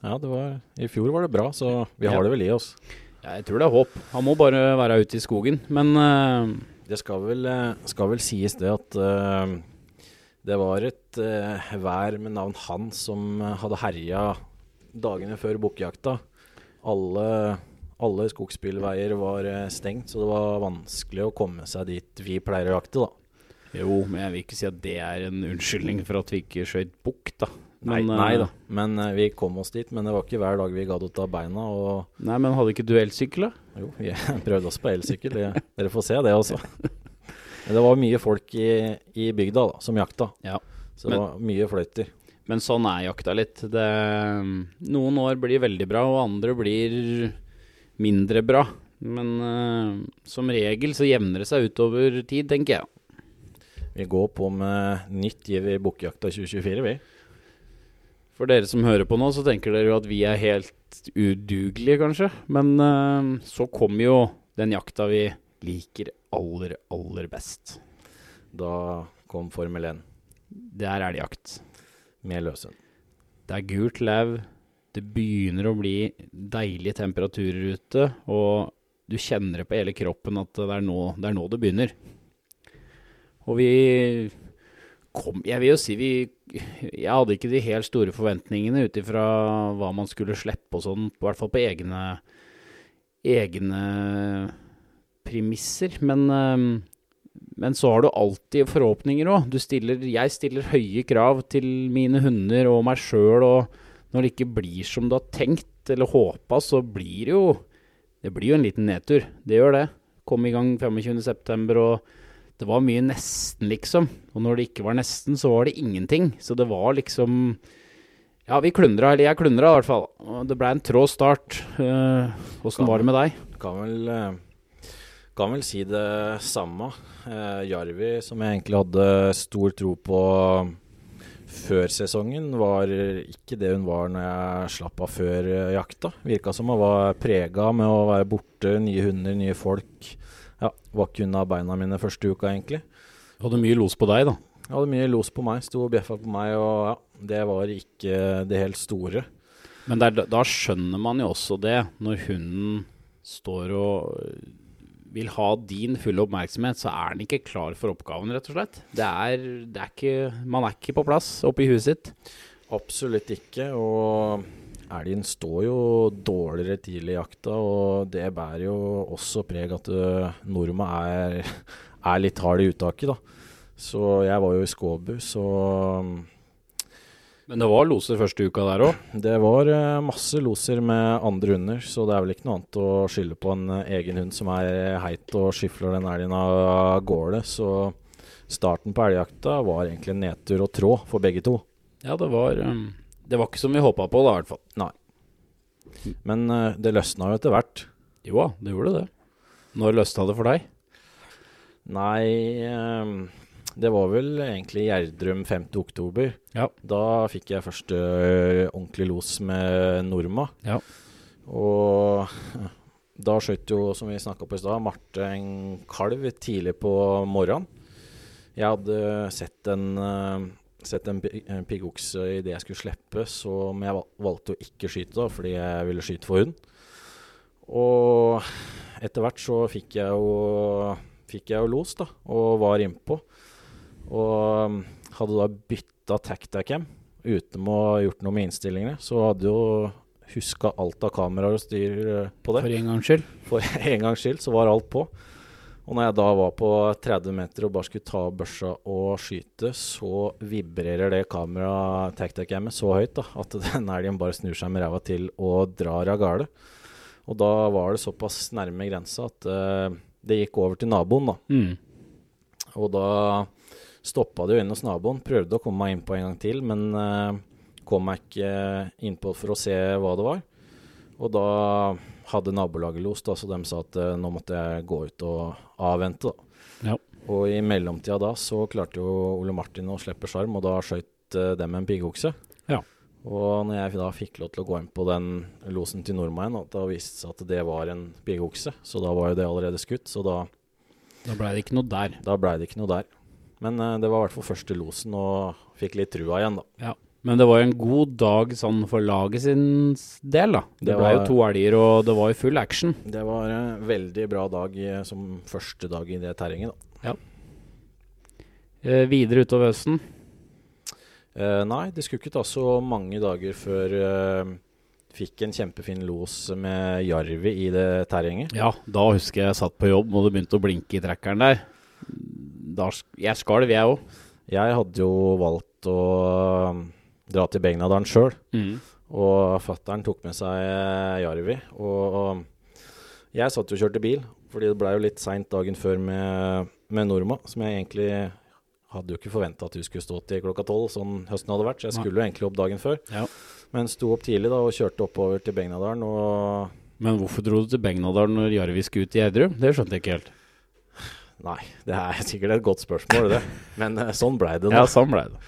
Ja, det var, i fjor var det bra, så vi Ja. har det vel i oss. Ja, jeg tror det er håp. Han må bare være ute i skogen. Men uh, Det skal vel, eh, skal vel sies det at uh, det var et uh, vær med navn han som hadde herja dagene før bukkjakta. Alle, alle skogsbilveier var stengt, så det var vanskelig å komme seg dit vi pleier å jakte, da. jo, men jeg vil ikke si at det er en unnskyldning for at vi ikke skjøt bukk, da. Men, nei nei, da, men uh, vi kom oss dit. Men det var ikke hver dag vi gadd å ta beina. Og Nei, men hadde ikke du elsykkel, da? jo, vi prøvde oss på elsykkel. Dere får se det også. Men det var mye folk i, i bygda da, som jakta. Ja. Så det Men- var mye fløyter. Men sånn er jakta litt. Det, noen år blir veldig bra, og andre blir mindre bra. Men uh, som regel så jevner det seg utover tid, tenker jeg. Vi går på med nytt giv i Bukkjakta 2024, vi. For dere som hører på nå, så tenker dere jo at vi er helt udugelige, kanskje. Men uh, så kommer jo den jakta vi liker aller, aller best. Da kom Formel 1 Det er elgjakt. med løshund. Det er gult lauv. Det begynner å bli deilige temperaturer ute, og du kjenner det på hele kroppen at det er nå det, er nå det begynner. Og vi kom Jeg vil jo si vi Jeg hadde ikke de helt store forventningene ut ifra hva man skulle slippe og sånn, i hvert fall på egne egne premisser. Men, men så har du alltid forhåpninger òg. Jeg stiller høye krav til mine hunder og meg sjøl, og når det ikke blir som du har tenkt eller håpa, så blir det jo Det blir jo en liten nedtur. Det gjør det. Kom i gang 25.9, og det var mye nesten, liksom. Og når det ikke var nesten, så var det ingenting. Så det var liksom Ja, vi klundra, eller jeg klundra i hvert fall. Det ble en trå start. Åssen var det med deg? Kan vel, eh, kan vel si det samme. Uh, Jarvi, som jeg egentlig hadde stor tro på før sesongen, var ikke det hun var når jeg slapp av før eh, jakta. Virka som hun var prega med å være borte, nye hunder, nye folk. Ja, Var ikke unna beina mine første uka, egentlig. Du hadde mye los på deg, da. Jeg hadde mye los på meg, sto og bjeffa på meg, og ja, det var ikke det helt store. Men det er, da skjønner man jo også det, når hunden står og vil ha din fulle oppmerksomhet, så er den ikke klar for oppgaven, rett og slett. Det er, det er ikke, man er ikke på plass oppi huet sitt. Absolutt ikke. Og elgen står jo dårligere tidlig i jakta, og det bærer jo også preg at uh, nordmenn er, er, litt hard i uttaket, da. Så jeg var jo i Skåbu, så Men det var loser første uka der òg? Det var uh, masse loser med andre hunder, så det er vel ikke noe annet å skylde på en uh, egen hund som er heit og skifler den elgen av gårde. Så starten på elgjakta var egentlig en nedtur og tråd for begge to. Ja, det var um det var ikke som vi håpa på, da, i hvert fall. Nei. Men uh, det løsna jo etter hvert. Jo da, det gjorde det. Når løsna det for deg? Nei, um, det var vel egentlig Gjerdrum 5. oktober. Ja. Da fikk jeg første uh, ordentlig los med Norma. Ja. Og da skjøt jo, som vi snakka på i stad, Marte en kalv tidlig på morgenen. Jeg hadde sett en sett en, en piggokse idet jeg skulle slippe, som jeg valgte å ikke skyte da, fordi jeg ville skyte for hund. Og etter hvert så fikk jeg jo, fikk jeg jo los, da, og var innpå. Og um, hadde da bytta tactacam uten å ha gjort noe med innstillingene, så hadde jo huska alt av kameraer og styr eh, på det. For en gangs skyld? For en gangs skyld så var alt på. Og når jeg da var på 30 meter og bare skulle ta børsa og skyte, så vibrerer det kameraet tactacamet så høyt da, at den elgen bare snur seg med ræva til og drar av gårde. Og da var det såpass nærme grensa at uh, det gikk over til naboen, da. Mm. Og da stoppa det jo inn hos naboen. Prøvde å komme meg innpå en gang til, men uh, kom meg ikke innpå for å se hva det var. Og da hadde nabolaget los, da, så de sa at uh, nå måtte jeg gå ut og avvente. da. Ja. Og i mellomtida da så klarte jo Ole Martin å slippe sjarm, og da skøyt uh, dem en piggokse. Ja. Og når jeg da fikk lov til å gå inn på den losen til nordmannen, da viste det seg at det var en piggokse. Så da var jo det allerede skutt, så da Da blei det ikke noe der. Da blei det ikke noe der. Men uh, det var i hvert fall første losen, og fikk litt trua igjen, da. Ja. Men det var jo en god dag sånn for laget sin del, da. Det, Det ble jo to elger, og det var jo full action. Det var en veldig bra dag som første dag i det terrenget, da. Eh, videre utover høsten. Eh, nei, det skulle ikke ta så mange dager før eh, fikk en kjempefin los med Jarvi i det terrenget. Ja, da husker jeg jeg satt på jobb og det begynte å blinke i trekkeren der. Da, jeg skalv, jeg òg. Jeg hadde jo valgt å dra til Begnadalen sjøl, Mm. og fattern tok med seg eh, Jarvi. Og, jeg satt jo og kjørte bil, fordi det blei jo litt seint dagen før med, med Norma, som jeg egentlig hadde jo ikke forventa at du skulle stå til klokka tolv, sånn høsten hadde vært. Så jeg skulle jo egentlig opp dagen før. Ja. Men sto opp tidlig da og kjørte oppover til Begnadalen. Og Men hvorfor dro du til Begnadalen når Jarvi skulle ut i Gjerdrum? Det skjønte jeg ikke helt. Nei, det er sikkert et godt spørsmål, det. Men sånn blei det. Ja, sånn ble det.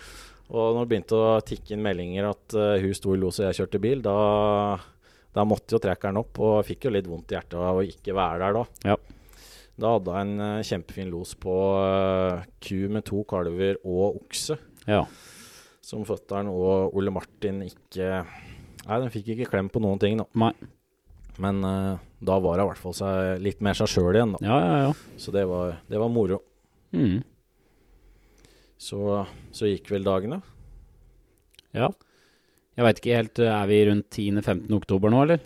Og når det begynte å tikke inn meldinger at uh, hun sto i los og jeg kjørte bil, da, da måtte jo trekkeren opp. Og fikk jo litt vondt i hjertet av å ikke være der da. Ja. Da hadde jeg en uh, kjempefin los på uh, ku med to kalver og okse, Ja. som føtteren og Ole Martin ikke Nei, den fikk ikke klem på noen ting, da. Nei. Men eh, da var hun i hvert fall litt mer seg sjøl igjen, da. Ja, ja, ja. Så det var, det var moro. Mm. Så, så gikk vel dagene. ja. Jeg veit ikke helt, er vi rundt 10.-15. oktober nå, eller?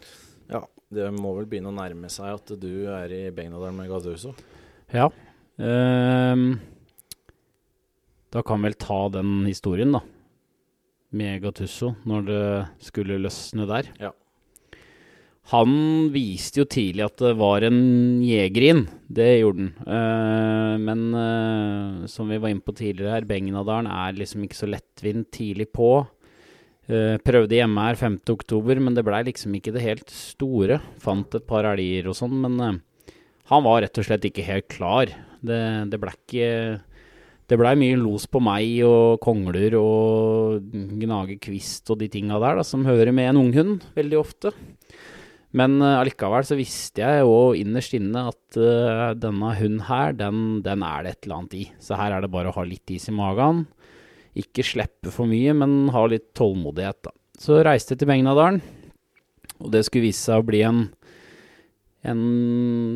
Ja, det må vel begynne å nærme seg at du er i Begnadal med Gathuso. Ja. Um, da kan vel ta den historien, da. Med Gattusso, når det skulle løsne der. Ja. Han viste jo tidlig at det var en jeger inn. Det gjorde han. Eh, men eh, som vi var inne på tidligere her, Begnadalen er liksom ikke så lettvint tidlig på. Eh, prøvde hjemme her 5. oktober, men det blei liksom ikke det helt store. Fant et par elger og sånn, men han var rett og slett ikke helt klar. Det, det blei ikke Det blei mye los på meg og kongler og gnage kvist og de tinga der da, som hører med en unghund veldig ofte. Men uh, allikevel så visste jeg jo innerst inne at uh, denne hunden her, den, den, er det et eller annet i. Så her er det bare å ha litt is i magen. Ikke slippe for mye, men ha litt tålmodighet, da. Så reiste jeg til Begnadalen, og det skulle vise seg å bli en, en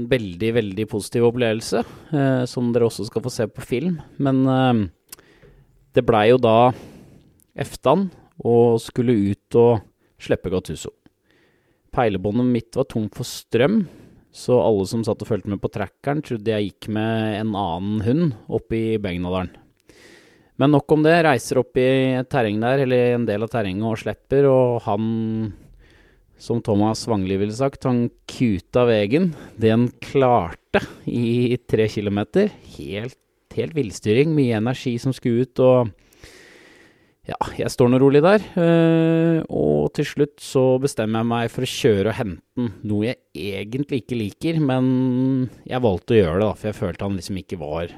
veldig, veldig positiv opplevelse, uh, som dere også skal få se på film. Men det blei jo da eftan og skulle ut og slippe Gattuso. Peilebåndet mitt var tomt for strøm, så alle som satt og fulgte med på trackeren, trodde jeg gikk med en annen hund oppe i Begnadalen. Men nok om det. Reiser opp i et terreng der, eller en del av terrenget, og slipper. Og han, som Thomas Wangli ville sagt, han kuta vegen. Det han klarte i tre kilometer. Helt, helt villstyring. Mye energi som skulle ut. og ja, jeg står nå rolig der, øh, og til slutt så bestemmer jeg meg for å kjøre og hente den, noe jeg egentlig ikke liker, men jeg valgte å gjøre det, da, for jeg følte han liksom ikke var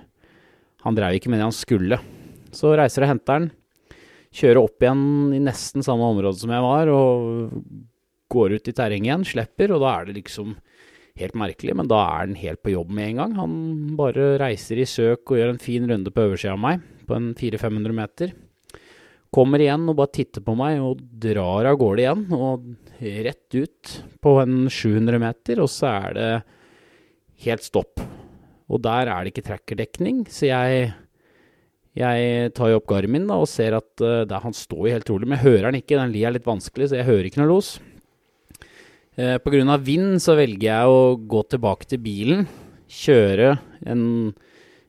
Han dreiv ikke med det han skulle. Så reiser og henter den, kjører opp igjen i nesten samme område som jeg var, og går ut i terrenget igjen, slipper, og da er det liksom helt merkelig, men da er den helt på jobb med en gang. Han bare reiser i søk og gjør en fin runde på oversida av meg, på en 400-500 meter. Kommer igjen og bare titter på meg og drar av gårde igjen. Og rett ut på en 700 meter, og så er det helt stopp. Og der er det ikke trackerdekning, så jeg, jeg tar jo opp Garmin da, og ser at uh, han står jo helt rolig. Men jeg hører han ikke, den lia er litt vanskelig, så jeg hører ikke noe los. Uh, grunn av vind så velger jeg å gå tilbake til bilen, kjøre en,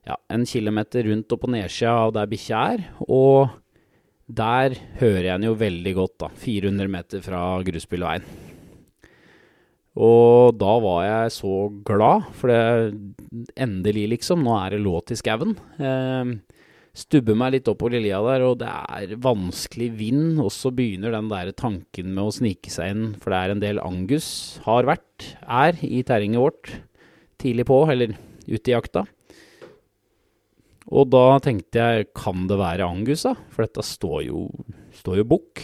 ja, en kilometer rundt og på nedsida av der bikkja er, og der hører jeg den jo veldig godt, da. 400 meter fra grusbilveien. Og da var jeg så glad, for det endelig, liksom. Nå er det låt i skauen. Eh, stubber meg litt opp på lilja der, og det er vanskelig vind. Og så begynner den der tanken med å snike seg inn, for det er en del Angus, har vært, er, i terrenget vårt tidlig på, eller ute i jakta. Og da tenkte jeg, kan det være Angus, da? For dette står jo, står jo bukk.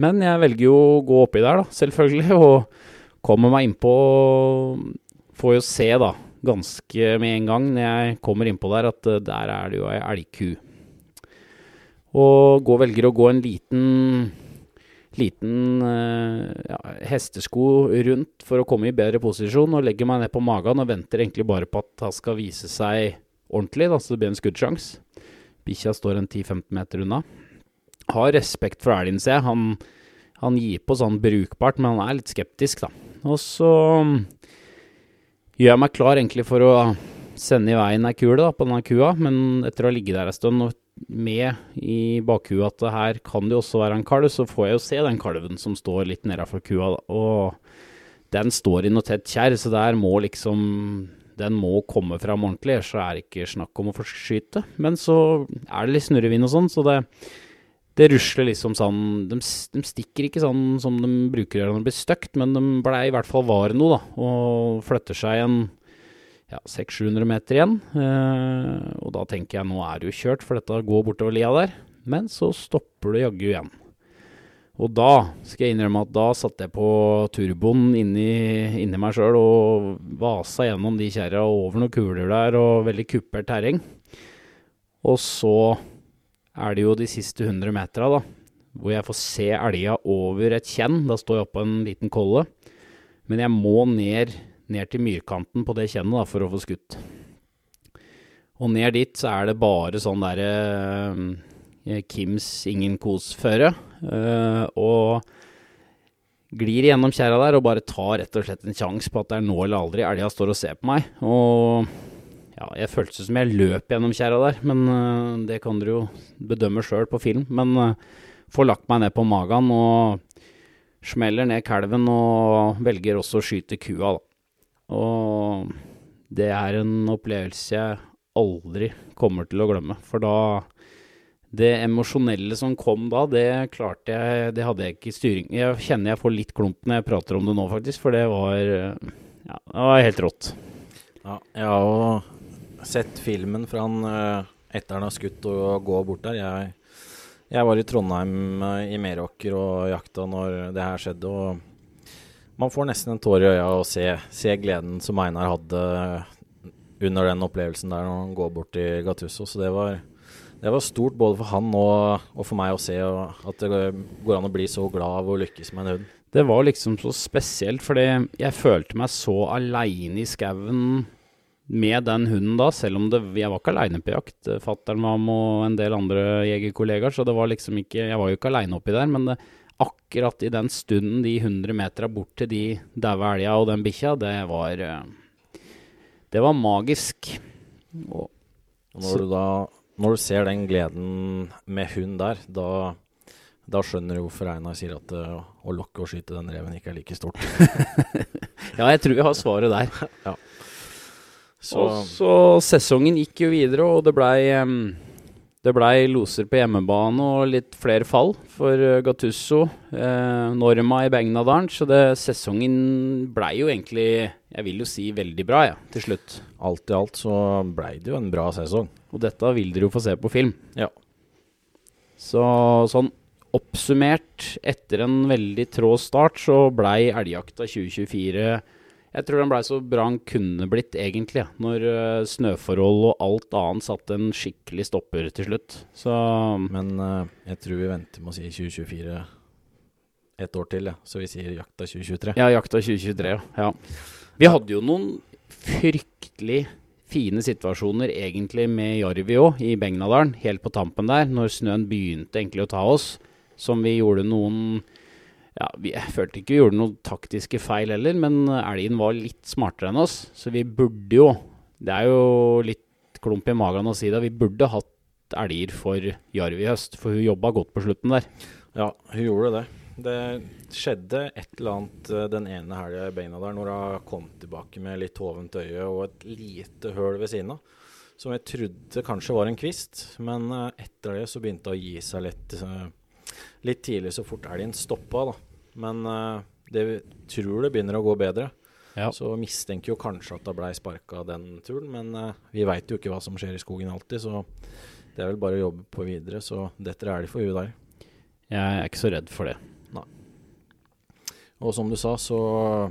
Men jeg velger jo å gå oppi der, da, selvfølgelig, og kommer meg innpå Får jo se, da, ganske med en gang når jeg kommer innpå der, at eh, der er det jo ei elgku. Og går, velger å gå en liten liten eh, ja, hestesko rundt for å komme i bedre posisjon, og legger meg ned på magen og venter egentlig bare på at han skal vise seg ordentlig, da, så det blir en skuddsjanse. Bikkja står en 10-15 meter unna. Har respekt for elgen, ser jeg. Han, han, gir på sånn brukbart, men han er litt skeptisk, da. Og så um, gjør jeg meg klar egentlig for å sende i veien ei kule da, på denne kua, men etter å ha ligget der en stund og med i bakhuet at her kan det jo også være en kalv, så får jeg jo se den kalven som står litt nedafor kua, da. Og den står i noe tett kjerr, så der må liksom den må komme fram ordentlig, så er det ikke snakk om å forskyte. Men så er det litt snurrevind og sånn, så det, det rusler liksom sånn de, de, stikker ikke sånn som de bruker når det blir støkt, men de blei i hvert fall var noe, da. Og flytter seg en ja, 600-700 meter igjen. Eh, og da tenker jeg nå er det jo kjørt, for dette går bortover lia der. Men så stopper det jaggu igjen. Og da skal jeg innrømme at da satte jeg på turboen inni, inni meg sjøl og vasa gjennom de kjerra over noen kuler der og veldig kuppert terreng. Og så er det jo de siste 100 metera, da, hvor jeg får se elga over et kjenn. Da står jeg oppå en liten kolle. Men jeg må ned, ned til myrkanten på det kjennet da, for å få skutt. Og ned dit så er det bare sånn derre Eh, Kims ingen kos-føre. Uh, og glir gjennom kjerra der og bare tar rett og slett en sjanse på at det er nå eller aldri elga står og ser på meg. Og ja, jeg føltes som jeg løp gjennom kjerra der, men uh, det kan dere jo bedømme sjøl på film. Men får lagt meg ned på magen og smeller ned kalven og velger også å skyte kua, da. Og det er en opplevelse jeg aldri kommer til å glemme, for da det emosjonelle som kom da, det klarte jeg Det hadde jeg ikke styring Jeg kjenner jeg får litt klump når jeg prater om det nå, faktisk, for det var Ja, det var helt rått. Ja, jeg har jo sett filmen fra han eh, etter han har skutt og gå bort der. Jeg, jeg var i Trondheim eh, i Meråker og jakta når det her skjedde, og man får nesten en tår i øya å se, se gleden som Einar hadde under den opplevelsen der når han går bort til Gattusso. Så det var, det var stort både for han og, og for meg å se og at det går an å bli så glad av å lykkes med en hund. Det var liksom så spesielt, fordi jeg følte meg så aleine i skauen med den hunden da, selv om det, jeg var ikke aleine på jakt. Fattern var med og en del andre jegerkollegaer, så det var liksom ikke Jeg var jo ikke aleine oppi der, men det, akkurat i den stunden, de 100 metera bort til de daue elga og den bikkja, det var eh, Det var magisk. Og, når du da Når du ser den gleden med hund der, da, da skjønner du hvorfor Einar sier at uh, å lokke og skyte den reven ikke er like stort. ja, jeg tror vi har svaret der. Så Og så sesongen gikk jo videre, og det blei um, det blei loser på hjemmebane og litt flere fall for eh, Gattusso. Eh, Norma i Begnadalen. Så det, sesongen blei jo egentlig, jeg vil jo si, veldig bra, ja, til slutt. alt i alt så blei det jo en bra sesong. Og dette vil dere jo få se på film. Ja. Så sånn oppsummert, etter en veldig trå start, så blei elgjakta 2024 Jeg tror den blei så bra den kunne blitt, egentlig. ja. Når uh, snøforhold og alt annet satte en skikkelig stopper til slutt. Så Men uh, jeg tror vi venter med å si 2024 et år til, ja. så vi sier jakta 2023. ja, jakta 2023, ja. ja. Vi hadde jo noen fryktelig fine situasjoner egentlig med Jarvi òg, i Begnadalen, helt på tampen der, når snøen begynte egentlig å ta oss. Som vi gjorde noen ja, vi, Jeg følte ikke vi gjorde noen taktiske feil heller, men elgen var litt smartere enn oss. Så vi burde jo Det er jo litt klump i magen å si det. Vi burde hatt elger for Jarvi i høst, for hun jobba godt på slutten der. Ja, hun gjorde det. Det skjedde et eller annet eh, den ene helga i beina der, når hun kom tilbake med litt hovent øye og et lite høl ved siden av. Som jeg trodde kanskje var en kvist, men eh, etter det så begynte det å gi seg litt, eh, litt tidlig, så fort elgen stoppa. da. Men det det tror det begynner å gå bedre. Ja. Så mistenker jo kanskje at det blei sparka den turen, men vi veit jo ikke hva som skjer i skogen alltid, så det er vel bare å jobbe på videre. Så detter elg for huet der. Jeg er ikke så redd for det. Og som du sa, så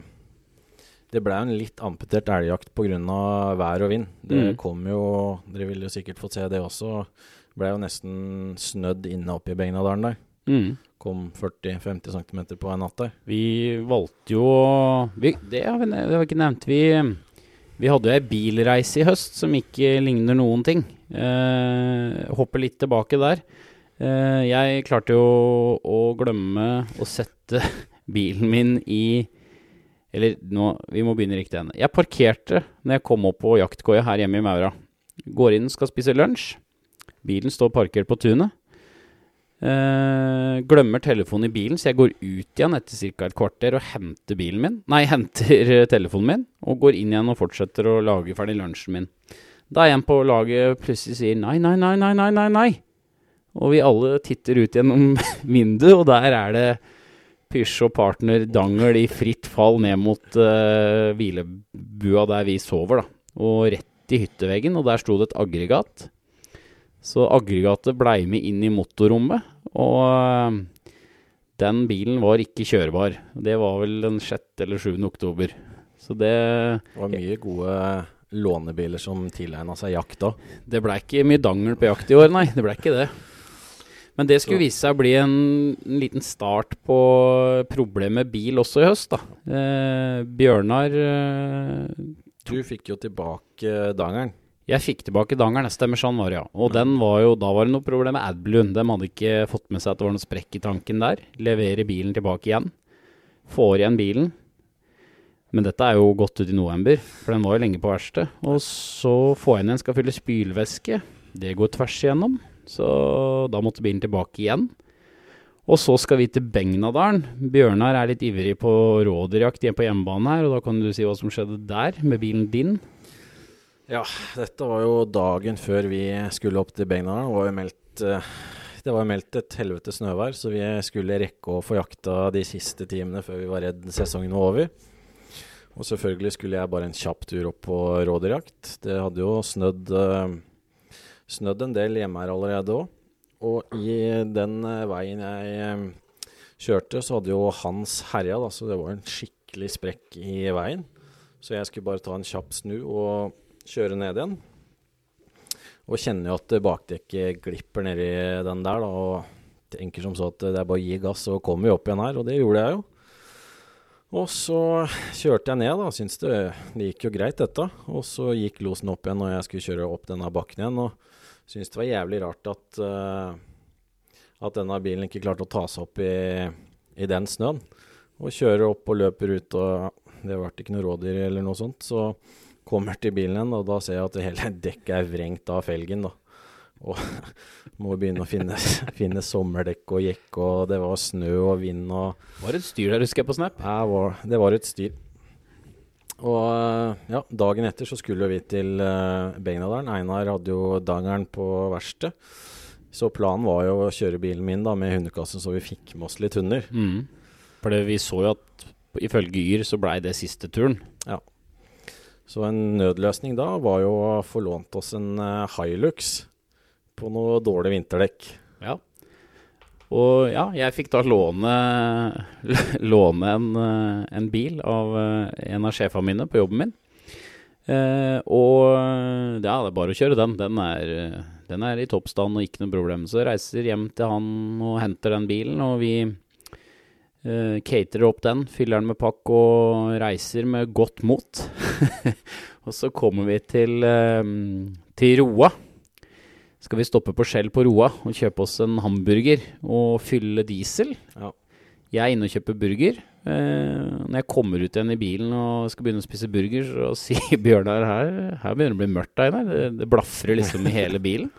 Det ble en litt amputert elgjakt pga. vær og vind. Det Mm. kom jo Dere ville jo sikkert fått se det også. Ble jo nesten snødd inne oppe i Begnadalen der. Mm. Kom 40-50 cm på en natt der. Vi valgte jo vi, det, har vi, det har vi ikke nevnt. Vi, vi hadde jo ei bilreise i høst som ikke ligner noen ting. Eh, hopper litt tilbake der. Eh, jeg klarte jo å glemme å sette bilen min i Eller nå, vi må begynne riktig ende. Jeg parkerte når jeg kom opp på jaktkoia her hjemme i Maura. Går inn, skal spise lunsj. Bilen står parkert på tunet. Uh, glemmer telefonen i bilen, så jeg går ut igjen etter ca. et kvarter og henter bilen min. Nei, henter eh, telefonen min, og går inn igjen og fortsetter å lage ferdig lunsjen min. Da er en på laget plutselig sier nei, nei, nei, nei, nei, nei. Og vi alle titter ut gjennom vinduet, og der er det Pysj og partner Dangel i fritt fall ned mot uh, hvilebua der vi sover, da. Og rett i hytteveggen, og der sto det et aggregat. Så aggregatet blei med inn i motorrommet, og eh, den bilen var ikke kjørbar. Det var vel den 6. eller 7. oktober. Så det, Det var mye gode lånebiler som tilegna seg jakt da. det blei ikke mye dangel på jakt i år, nei. Det blei ikke det. Men det skulle vise seg å bli en, en liten start på problemet med bil også i høst, da. Eh, Bjørnar eh, Du fikk jo tilbake dangeren. Jeg fikk tilbake dangeren, det stemmer sånn var det, ja. Og den var jo, da var det noe problem med Adblue. De hadde ikke fått med seg at det var noe sprekk i tanken der. Leverer bilen tilbake igjen. Får igjen bilen. Men dette er jo gått ut i november, for den var jo lenge på verksted. Og så får jeg inn en skal fylle spylvæske. Det går tvers igjennom, så da måtte bilen tilbake igjen. Og så skal vi til Begnadalen. Bjørnar er litt ivrig på rådyrjakt på hjemmebane her, og da kan du si hva som skjedde der med bilen din. Ja, dette var jo dagen før vi skulle opp til Begnadalen. Jo eh, det var meldt et helvete snøvær, så vi skulle rekke å få jakta de siste timene før vi var redd sesongen var over. Og selvfølgelig skulle jeg bare en kjapp tur opp på rådyrjakt. Det hadde jo snødd, eh, snødd en del hjemme her allerede òg. Og i den eh, veien jeg eh, kjørte, så hadde jo Hans herja, da, så det var en skikkelig sprekk i veien. Så jeg skulle bare ta en kjapp snu og kjøre ned igjen. Og kjenner jo at bakdekket glipper nedi den der, da. Og tenker som så at det er bare å gi gass, og kommer jo opp igjen her. Og det gjorde jeg jo. Og så kjørte jeg ned, da. Syns det gikk jo greit, dette. Og så gikk losen opp igjen når jeg skulle kjøre opp denne bakken igjen. Og syntes det var jævlig rart at, uh, at denne bilen ikke klarte å ta seg opp i, i den snøen. Og kjører opp og løper ut, og det ble ikke noe rådyr eller noe sånt. Så Kommer til bilen igjen, og da ser jeg at hele dekket er vrengt av felgen. da. Og må begynne å finne, finne sommerdekk og jekk, og det var snø og vind og Var det et styr der, husker jeg på Snap? Ja, det var et styr. Og ja, dagen etter så skulle vi til uh, Begnadalen. Einar hadde jo dangeren på verkstedet. Så planen var jo å kjøre bilen min da med hundekassen, så vi fikk med oss litt hunder. Mm. For vi så jo at ifølge Yr så blei det siste turen. Ja. Så en nødløsning da var jo å få lånt oss en uh, Hilux på noe dårlig vinterdekk. Og ja, jeg fikk da låne, låne en, eh, en, bil av eh, en av sjefene mine på jobben min. Eh, og ja, det er bare å kjøre den. Den er, den er i toppstand og ikke noe problem. Så jeg reiser hjem til han og henter den bilen, og vi eh, caterer opp den, fyller den med pakk og reiser med godt mot. og så kommer vi til, eh, til Roa. Skal vi stoppe på Skjell på Roa og kjøpe oss en hamburger og fylle diesel. Ja. Jeg er inne og kjøper burger. Eh, når jeg kommer ut igjen i bilen og skal begynne å spise burger, så sier Bjørnar her Her begynner det å bli mørkt, Einar. Det, det blafrer liksom i hele bilen.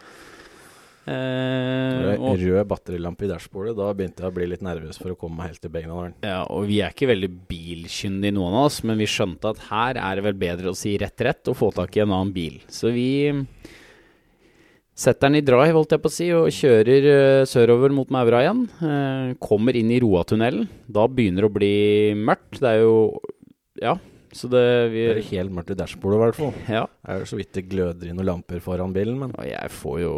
Eh, og, rød batterilampe i dashbordet. Da begynte jeg å bli litt nervøs for å komme meg helt til Begnadalen. Ja, og vi er ikke veldig bilkyndige, noen av oss, men vi skjønte at her er det vel bedre å si rett rett og få tak i en annen bil. Så vi setter den i drive, holdt jeg på å si, og kjører uh, sørover mot Maura igjen. Uh, kommer inn i Roatunnelen. Da begynner det å bli mørkt. Det er jo Ja, så det, vi, det er helt mørkt i dashbordet, i hvert fall. Ja. Det er så vidt det gløder i noen lamper foran bilen, men Og jeg får jo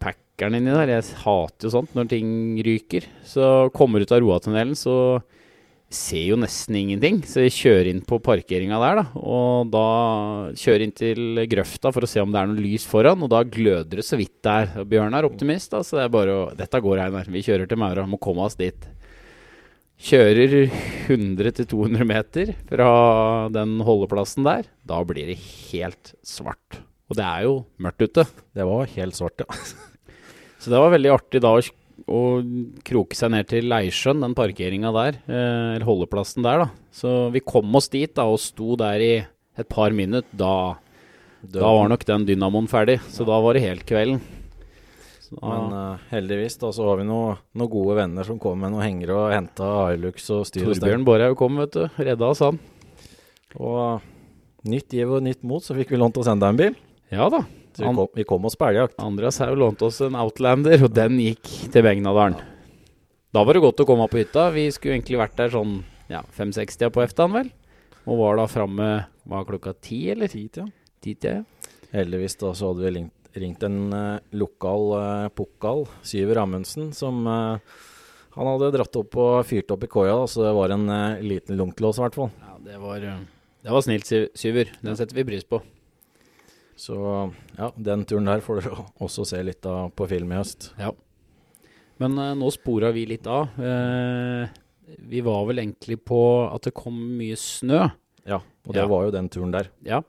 packeren inni der. Jeg hater jo sånt når ting ryker. Så kommer ut av Roatunnelen, så ser jo nesten ingenting. Så jeg kjører inn på parkeringa der, da. Og da kjører inn til grøfta for å se om det er noe lys foran, og da gløder det så vidt der. Bjørn er optimist, da, så det er bare å Dette går, Einar. Vi kjører til Maura. Må komme oss dit. Kjører 100-200 meter fra den holdeplassen der. Da blir det helt svart. Og det er jo mørkt ute. Det var helt svart, ja. Så det var veldig artig da å, å kroke seg ned til Leisjøen, den parkeringa der. Eh, eller holdeplassen der, da. Så vi kom oss dit da og sto der i et par minutter. Da, da var nok den dynamoen ferdig. Så da var det helt kvelden. Men uh, heldigvis da, så har vi noen noe gode venner som kom med noen hengere og henta Hilux og styr og Torbjørn Borhaug kom, vet du. Redda oss, han. Og nytt giv og nytt mot, så fikk vi lånt oss enda en bil. Ja da. Så vi kom, vi kom oss på elgjakt. Andreas Haug lånte oss en Outlander, og den gikk til Begnadalen. Da var det godt å komme opp på hytta. Vi skulle egentlig vært der sånn ja, fem-seks-tida på eftan, vel. Og var da framme Var klokka ti, eller? Ti, ja. Ti, ja. Heldigvis da så hadde vi ringt ringt en uh, lokal uh, pokal, Syver Amundsen, som uh, Han hadde dratt opp og fyrt opp i koia, da, så det var en liten lungtlås i hvert fall. Ja, det var, det var snilt, Syver. Den setter vi pris på. Så ja, den turen der får dere også se litt av på film i høst. Ja. Men nå spora vi litt av. vi var vel egentlig på at det kom mye snø. Ja, og det ja. var jo den turen der. Ja,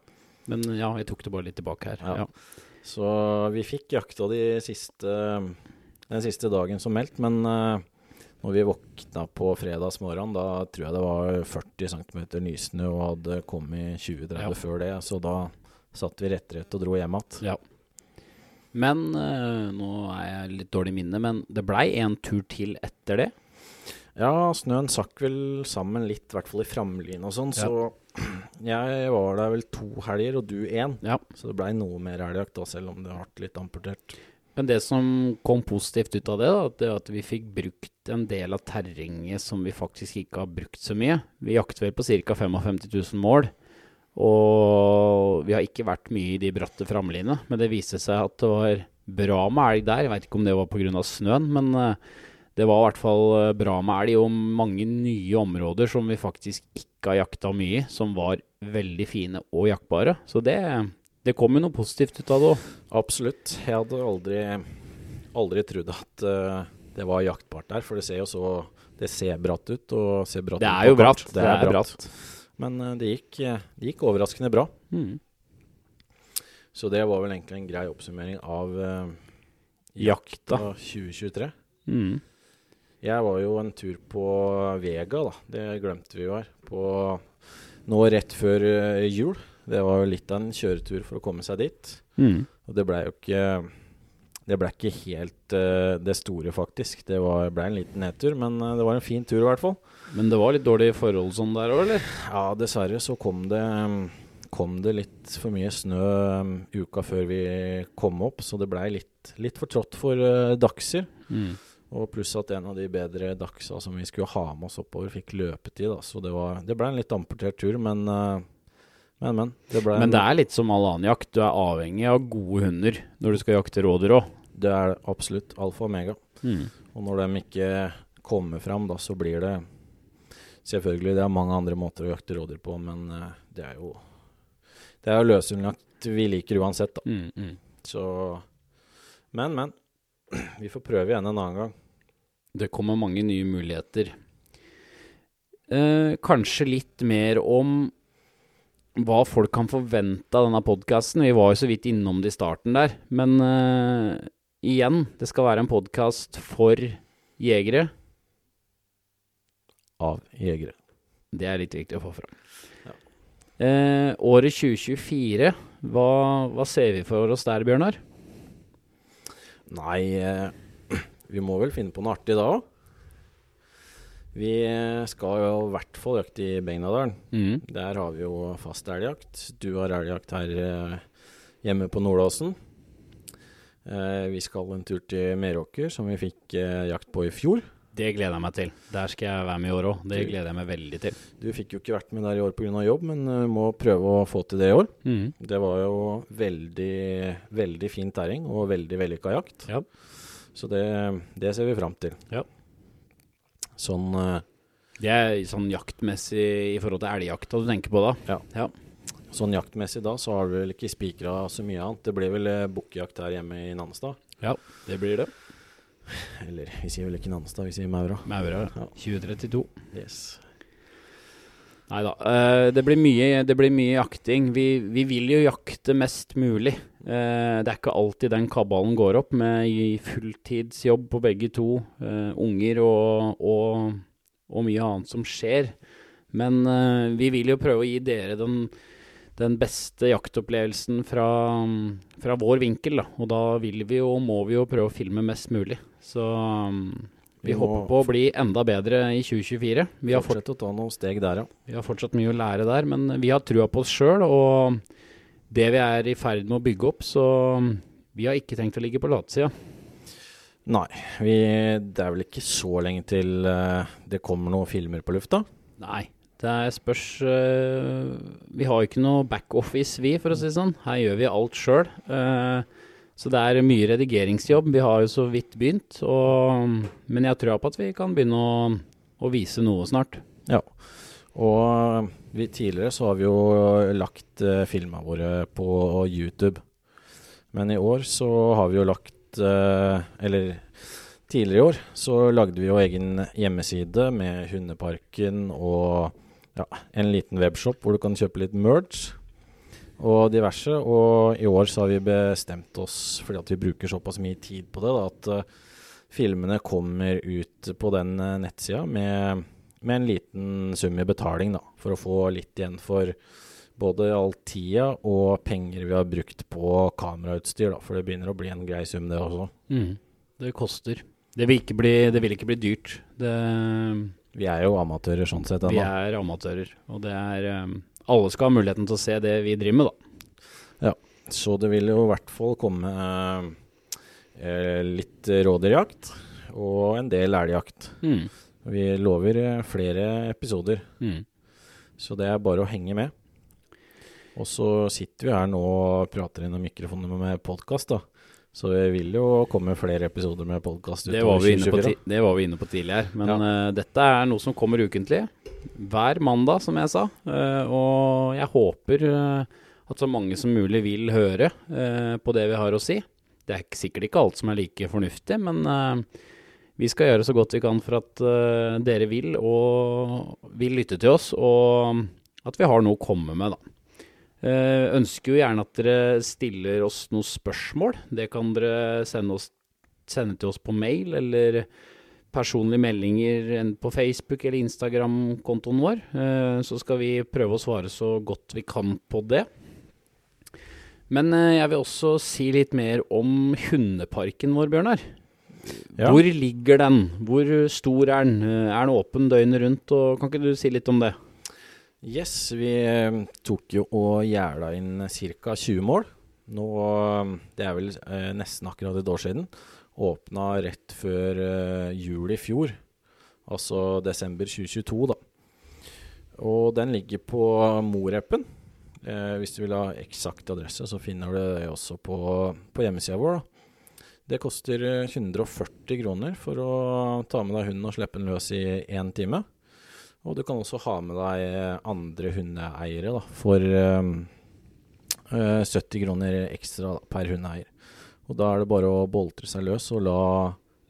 men ja, jeg tok det bare litt tilbake her. Ja. ja. Så vi fikk jakta de siste, den siste dagen som meldt, men uh, når vi våkna på fredagsmorgen, da tror jeg det var 40 cm nysnø og hadde kommet 20-30 ja. før det, så da satt vi rett rett og dro hjem igjen. Ja. Men uh, nå er jeg litt dårlig i minne, men det blei en tur til etter det? Ja, snøen sakk vel sammen litt, i hvert fall i framlyn og sånn, ja. så jeg var der vel to helger, og du én. Ja. Så det blei noe mer elgjakt, selv om det ble litt amputert. Men det som kom positivt ut av det, da, det at vi fikk brukt en del av terrenget som vi faktisk ikke har brukt så mye. Vi jakter vel på ca. 55 000 mål. Og vi har ikke vært mye i de bratte framliene, men det viste seg at det var bra med elg der. Jeg veit ikke om det var pga. snøen, men eh, det var i hvert fall eh, bra med elg og mange nye områder som vi faktisk ikke har jakta mye i, som var veldig fine og jaktbare. Så det, det kom jo noe positivt ut av det òg. Absolutt. Jeg hadde aldri, aldri trodd at eh, det var jaktbart der, for det ser jo så Det ser bratt ut. og ser bratt Det er ut jo bratt. kart. Det er bratt. Men eh, det gikk, eh, det gikk overraskende bra. Mm. Så det var vel egentlig en grei oppsummering av uh, Jakta. jakta 2023. Mm. Jeg var jo en tur på Vega, da. Det glemte vi jo her. På nå rett før uh, jul. Det var jo litt av en kjøretur for å komme seg dit. Mm. Og det blei jo ikke Det blei ikke helt uh, det store, faktisk. Det blei ble en liten nedtur, men det var en fin tur i hvert fall. Men det var litt dårlige forhold sånn der òg, eller? Ja, dessverre så kom det Kom det litt for mye snø um, uka før vi kom opp, så det blei litt, litt for trått for uh, dagser. Mm. Og pluss at en av de bedre dagsa som vi skulle ha med oss oppover, fikk løpetid. Da. Så det, var, det ble en litt amportert tur, men uh, men, men. Det, Men det er litt som all annen jakt. Du er avhengig av gode hunder når du skal jakte rådyr òg. det er absolutt alfa og omega. Mm. Og når de ikke kommer fram, da, så blir det Selvfølgelig, det er mange andre måter å jakte rådyr på, men uh, det er jo Det er jo løshundjakt vi liker uansett, da. Mm, mm. Så Men, men. Vi får prøve igjen en annen gang. Det kommer mange nye muligheter. Eh, kanskje litt mer om hva folk kan forvente av denne podkasten. Vi var jo så vidt innom det i starten der. Men eh, igjen, det skal være en podkast for jegere. Av jegere. Det er litt viktig å få fram. Ja. Eh, året 2024, hva, hva ser vi for oss der, Bjørnar? Nei, eh, vi må vel finne på noe artig da òg. Vi skal jo i hvert fall jakte i Begnadalen. Mm. Der har vi jo fast elgjakt. Du har elgjakt her eh, hjemme på Nordåsen. Eh, vi skal en tur til Meråker, som vi fikk eh, jakt på i fjor. Det gleder jeg meg til. Der skal jeg være med i år òg. Det gleder jeg meg veldig til. Du fikk jo ikke vært med der i år pga. jobb, men eh, må prøve å få til det i år. Mm. Det var jo veldig, veldig fint terreng og veldig vellykka jakt. Ja. Så det, det ser vi fram til. Ja. Sånn uh, Det er sånn jaktmessig i forhold til elgjakta du tenker på da? Ja. ja. Sånn jaktmessig da, så har du vel ikke spikra så mye annet. Det blir vel eh, bukkjakt her hjemme i Nannestad. Ja, det blir det. Eller vi sier vel ikke Nannestad, vi sier Maura. Maura Ja. 2032. Yes. Nei da. eh, det, blir mye, det blir mye jakting. Vi, vi vil jo jakte mest mulig. Eh, det er ikke alltid den kabalen går opp med fulltidsjobb på begge to. eh, unger og, og, og mye annet som skjer. Men vi vil jo prøve å gi dere den, den beste jaktopplevelsen fra, fra vår vinkel. Da. Og da vil vi jo, må vi jo prøve å filme mest mulig. Så um, vi Vi håper på å bli enda bedre i 2024. Vi har, steg der, ja. vi har fortsatt mye å lære der, men vi har trua på oss sjøl. Og det vi er i ferd med å bygge opp, så vi har ikke tenkt å ligge på latsida. Nei, vi, det er vel ikke så lenge til eh, det kommer noen filmer på lufta. Nei, det er spørs øh, Vi har jo ikke noe backoffice, vi, for å si det sånn. Her gjør vi alt sjøl. Så det er mye redigeringsjobb. Vi har jo så vidt begynt. Og, men jeg tror på at vi kan begynne å, å vise noe snart. Ja. Og vi tidligere så har vi jo lagt eh, filma våre på YouTube. Men i år så har vi jo lagt eh, Eller tidligere i år så lagde vi jo egen hjemmeside med Hundeparken og ja, en liten webshop hvor du kan kjøpe litt merge og diverse. Og i år så har vi bestemt oss, fordi at vi bruker såpass mye tid på det, da, at uh, filmene kommer ut på den uh, nettsida med med en liten sum i betaling, da, for å få litt igjen for både all tida og penger vi har brukt på kamerautstyr, da, for det begynner å bli en grei sum, det også. Mm. Det koster. Det vil ikke bli, det vil ikke bli dyrt. Det, Vi er jo amatører sånn sett vi er amatører, og det er um, Alle skal ha muligheten til å se det vi driver med, da. Ja, Så det vil jo i hvert fall komme eh, litt rådyrjakt og en del elgjakt. Mm. Vi lover eh, flere episoder, Mm. så det er bare å henge med. Og så sitter vi her nå og prater inn i mikrofonene med podkast, da. Så det vil jo komme flere episoder med podkast Det, utover vi 2024. det var vi inne på tidligere. Men Ja. uh, dette er noe som kommer ukentlig. Hver mandag, som jeg sa. Uh, og jeg håper uh, at så mange som mulig vil høre på det vi har å si. Det er sikkert ikke alt som er like fornuftig, men vi skal gjøre så godt vi kan for at dere vil og vil lytte til oss, og at vi har noe å komme med, da. Eh, ønsker jo gjerne at dere stiller oss noen spørsmål. Det kan dere sende, oss, sende til oss på mail eller personlige meldinger på Facebook eller Instagram-kontoen vår. Eh, så skal vi prøve å svare så godt vi kan på det. Men eh, jeg vil også si litt mer om hundeparken vår, Bjørnar. Ja. Hvor ligger den? Hvor stor er den? Er den åpen døgnet rundt? Og kan ikke du si litt om det? Yes, vi eh, tok jo og gjerda inn ca. 20 mål. Nå, eh, det er vel eh, nesten akkurat et år siden. Åpna rett før eh, jul i fjor. Altså desember 2022, da. Og den ligger på Moreppen. Eh, hvis du vil ha eksakt adresse, så finner du det også på, på hjemmesida vår. da. Det koster eh, 140 kroner for å ta med deg hunden og slippe den løs i én time. Og du kan også ha med deg andre hundeeiere da, for eh, eh, 70 kroner ekstra da, per hundeeier. Og da er det bare å boltre seg løs og la,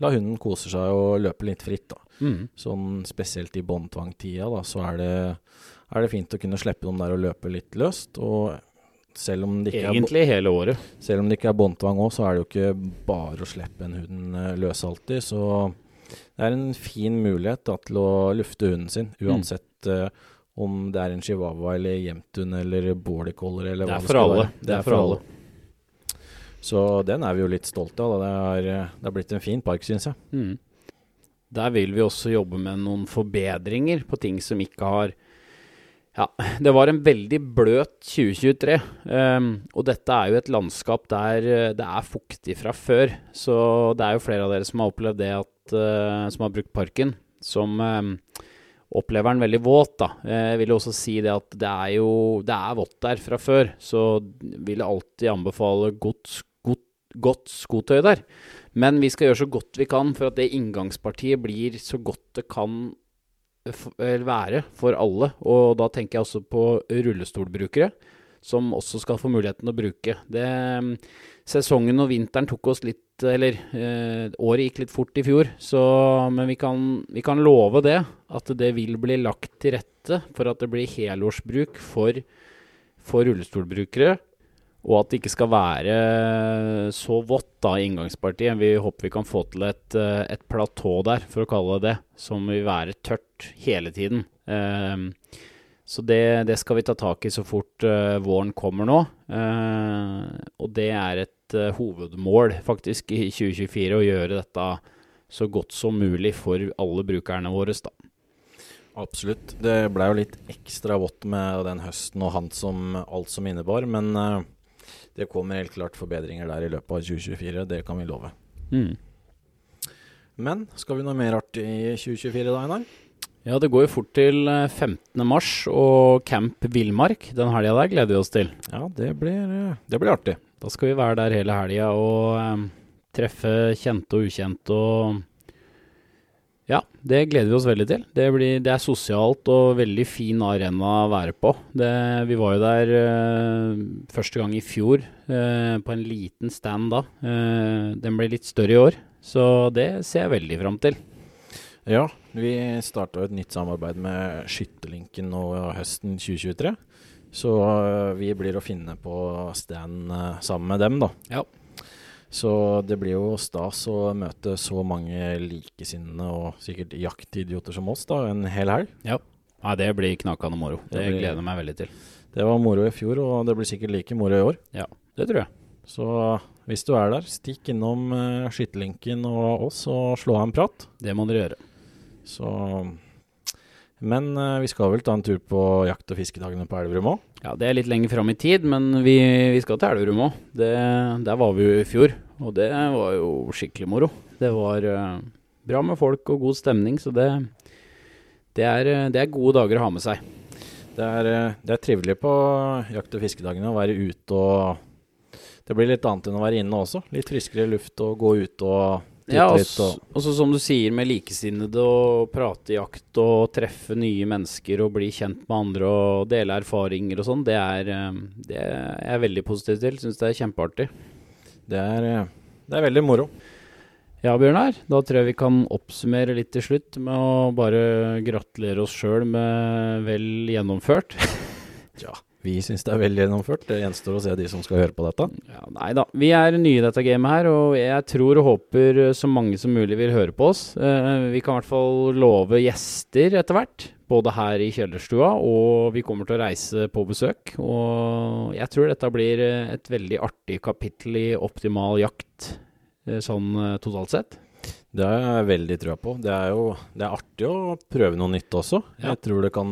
la hunden kose seg og løpe litt fritt. da. Mm. Sånn spesielt i båndtvangtida, da, så er det, er det fint å kunne slippe dem der og løpe litt løst. Og selv om det ikke er, Egentlig hele året. selv om det ikke er båndtvang òg, så er det jo ikke bare å slippe en hund eh, løs alltid. Så det er en fin mulighet da, til å lufte hunden sin, Mm. uansett eh, om det er en chihuahua eller jemtun eller border collie eller Det hva det for skal alle. være. Det er for alle. Så den er vi jo litt stolte av. Da. Det, er, det har blitt en fin park, syns jeg. Mm. Der vil vi også jobbe med noen forbedringer på ting som ikke har Ja, det var en veldig bløt 2023. Um, og dette er jo et landskap der eh, det er fuktig fra før. Så det er jo flere av dere som har opplevd det at uh, Som har brukt parken, som um, opplever den veldig våt, da. Eh, Jeg vil også si det at det er jo Det er vått der fra før, så vil jeg alltid anbefale godt, godt, godt skotøy der. Men vi skal gjøre så godt vi kan for at det inngangspartiet blir så godt det kan være for alle. Og da tenker jeg også på rullestolbrukere, som også skal få muligheten å bruke. Det, mm, sesongen og vinteren tok oss litt Eller eh, året gikk litt fort i fjor, så, men vi kan, vi kan love det. At det vil bli lagt til rette for at det blir helårsbruk for, for rullestolbrukere. Og at det ikke skal være så vått da i inngangspartiet. Vi håper vi kan få til et, eh, et platå der, for å kalle det det, som vil være tørt hele tiden. Ehm, så det, det skal vi ta tak i så fort eh, våren kommer nå. Eh, og det er et eh, hovedmål faktisk i 2024 å gjøre dette så godt som mulig for alle brukerne våre. da. Absolutt. Det ble jo litt ekstra vått med den høsten og han som alt som innebar, men eh, det kommer helt klart forbedringer der i løpet av 2024. Det kan vi love. Mm. Men skal vi noe mer artig i 2024 da, Einar? Ja, det går jo fort til eh, 15. mars og Camp Villmark. Den helga der gleder vi oss til. Ja, det blir, eh, det blir artig. Da skal vi være der hele helga og um, treffe kjente og ukjente og Ja, det gleder vi oss veldig til. Det, blir, det er sosialt og veldig fin arena å være på. Det, vi var jo der eh, første gang i fjor, eh, på en liten stand da. Eh, den ble litt større i år, så det ser jeg veldig fram til. Ja, vi starta et nytt samarbeid med Skytterlinken nå høsten 2023. Så øh, vi blir å finne på stand øh, sammen med dem, da. Ja. Så det blir jo stas å møte så mange likesinnede og sikkert jaktidioter som oss da, en hel helg. Ja, det blir knakende moro. Det Det blir- gleder meg veldig til. Det var moro i fjor, og det blir sikkert like moro i år. Ja, Det tror jeg. Så hvis du er der, stikk innom uh, Skytterlinken og oss og slå av en prat. Det må dere gjøre. Så Men uh, vi skal vel ta en tur på jakt- og fiskedagene på Elverum òg? Ja, det er litt lenger fram i tid, men vi, vi skal til Elverum òg. Der var vi jo i fjor. Og det var jo skikkelig moro. Det var uh, bra med folk og god stemning, så det, det, er, eh, det er gode dager å ha med seg. Det er, eh, det er trivelig på jakt- og fiskedagene å være ute og Det blir litt annet enn å være inne også. Litt friskere luft og gå ut og Ja, også, Og, også som du sier, med likesinnede og prate jakt og treffe nye mennesker og bli kjent med andre og dele erfaringer og sånn, det er, eh, det er jeg veldig positiv til. Syns det er kjempeartig. det, er, eh, det er veldig moro. Ja, Bjørnar, da tror jeg vi kan oppsummere litt til slutt med å bare gratulere oss sjøl med vel gjennomført. Ja, vi syns det er veldig gjennomført. Det gjenstår å se de som skal høre på dette. Ja, nei da. Vi er nye i dette gamet her, og jeg tror og håper så mange som mulig vil høre på oss. Eh, vi kan i hvert fall love gjester etter hvert. Både her i kjellerstua, og vi kommer til å reise på besøk. Og jeg tror dette blir et veldig artig kapittel i optimal jakt, eh, sånn eh, totalt sett. Det har jeg veldig trua på. Det er jo det er artig å prøve noe nytt også. Ja. Jeg tror det kan,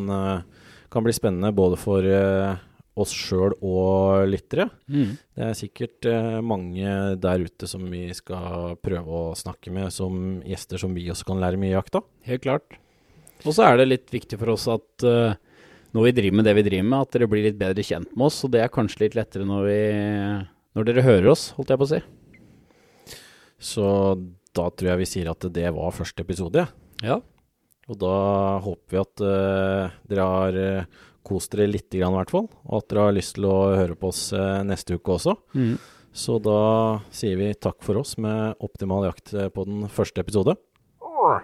kan bli spennende både for eh, oss sjøl og lyttere. Det er sikkert eh, mange der ute som vi skal prøve å snakke med som gjester som vi også kan lære mye jakt av. Helt klart. Og så er det litt viktig for oss at uh, når vi driver med det vi driver med, at dere blir litt bedre kjent med oss. Og det er kanskje litt lettere når, vi, når dere hører oss, holdt jeg på å si. Så da tror jeg vi sier at det var første episode. ja. Og da håper vi at uh, dere har uh, kost dere litt, grann, i hvert fall. Og at dere har lyst til å høre på oss uh, neste uke også. Så da sier vi takk for oss med Optimal jakt på den første episode. Or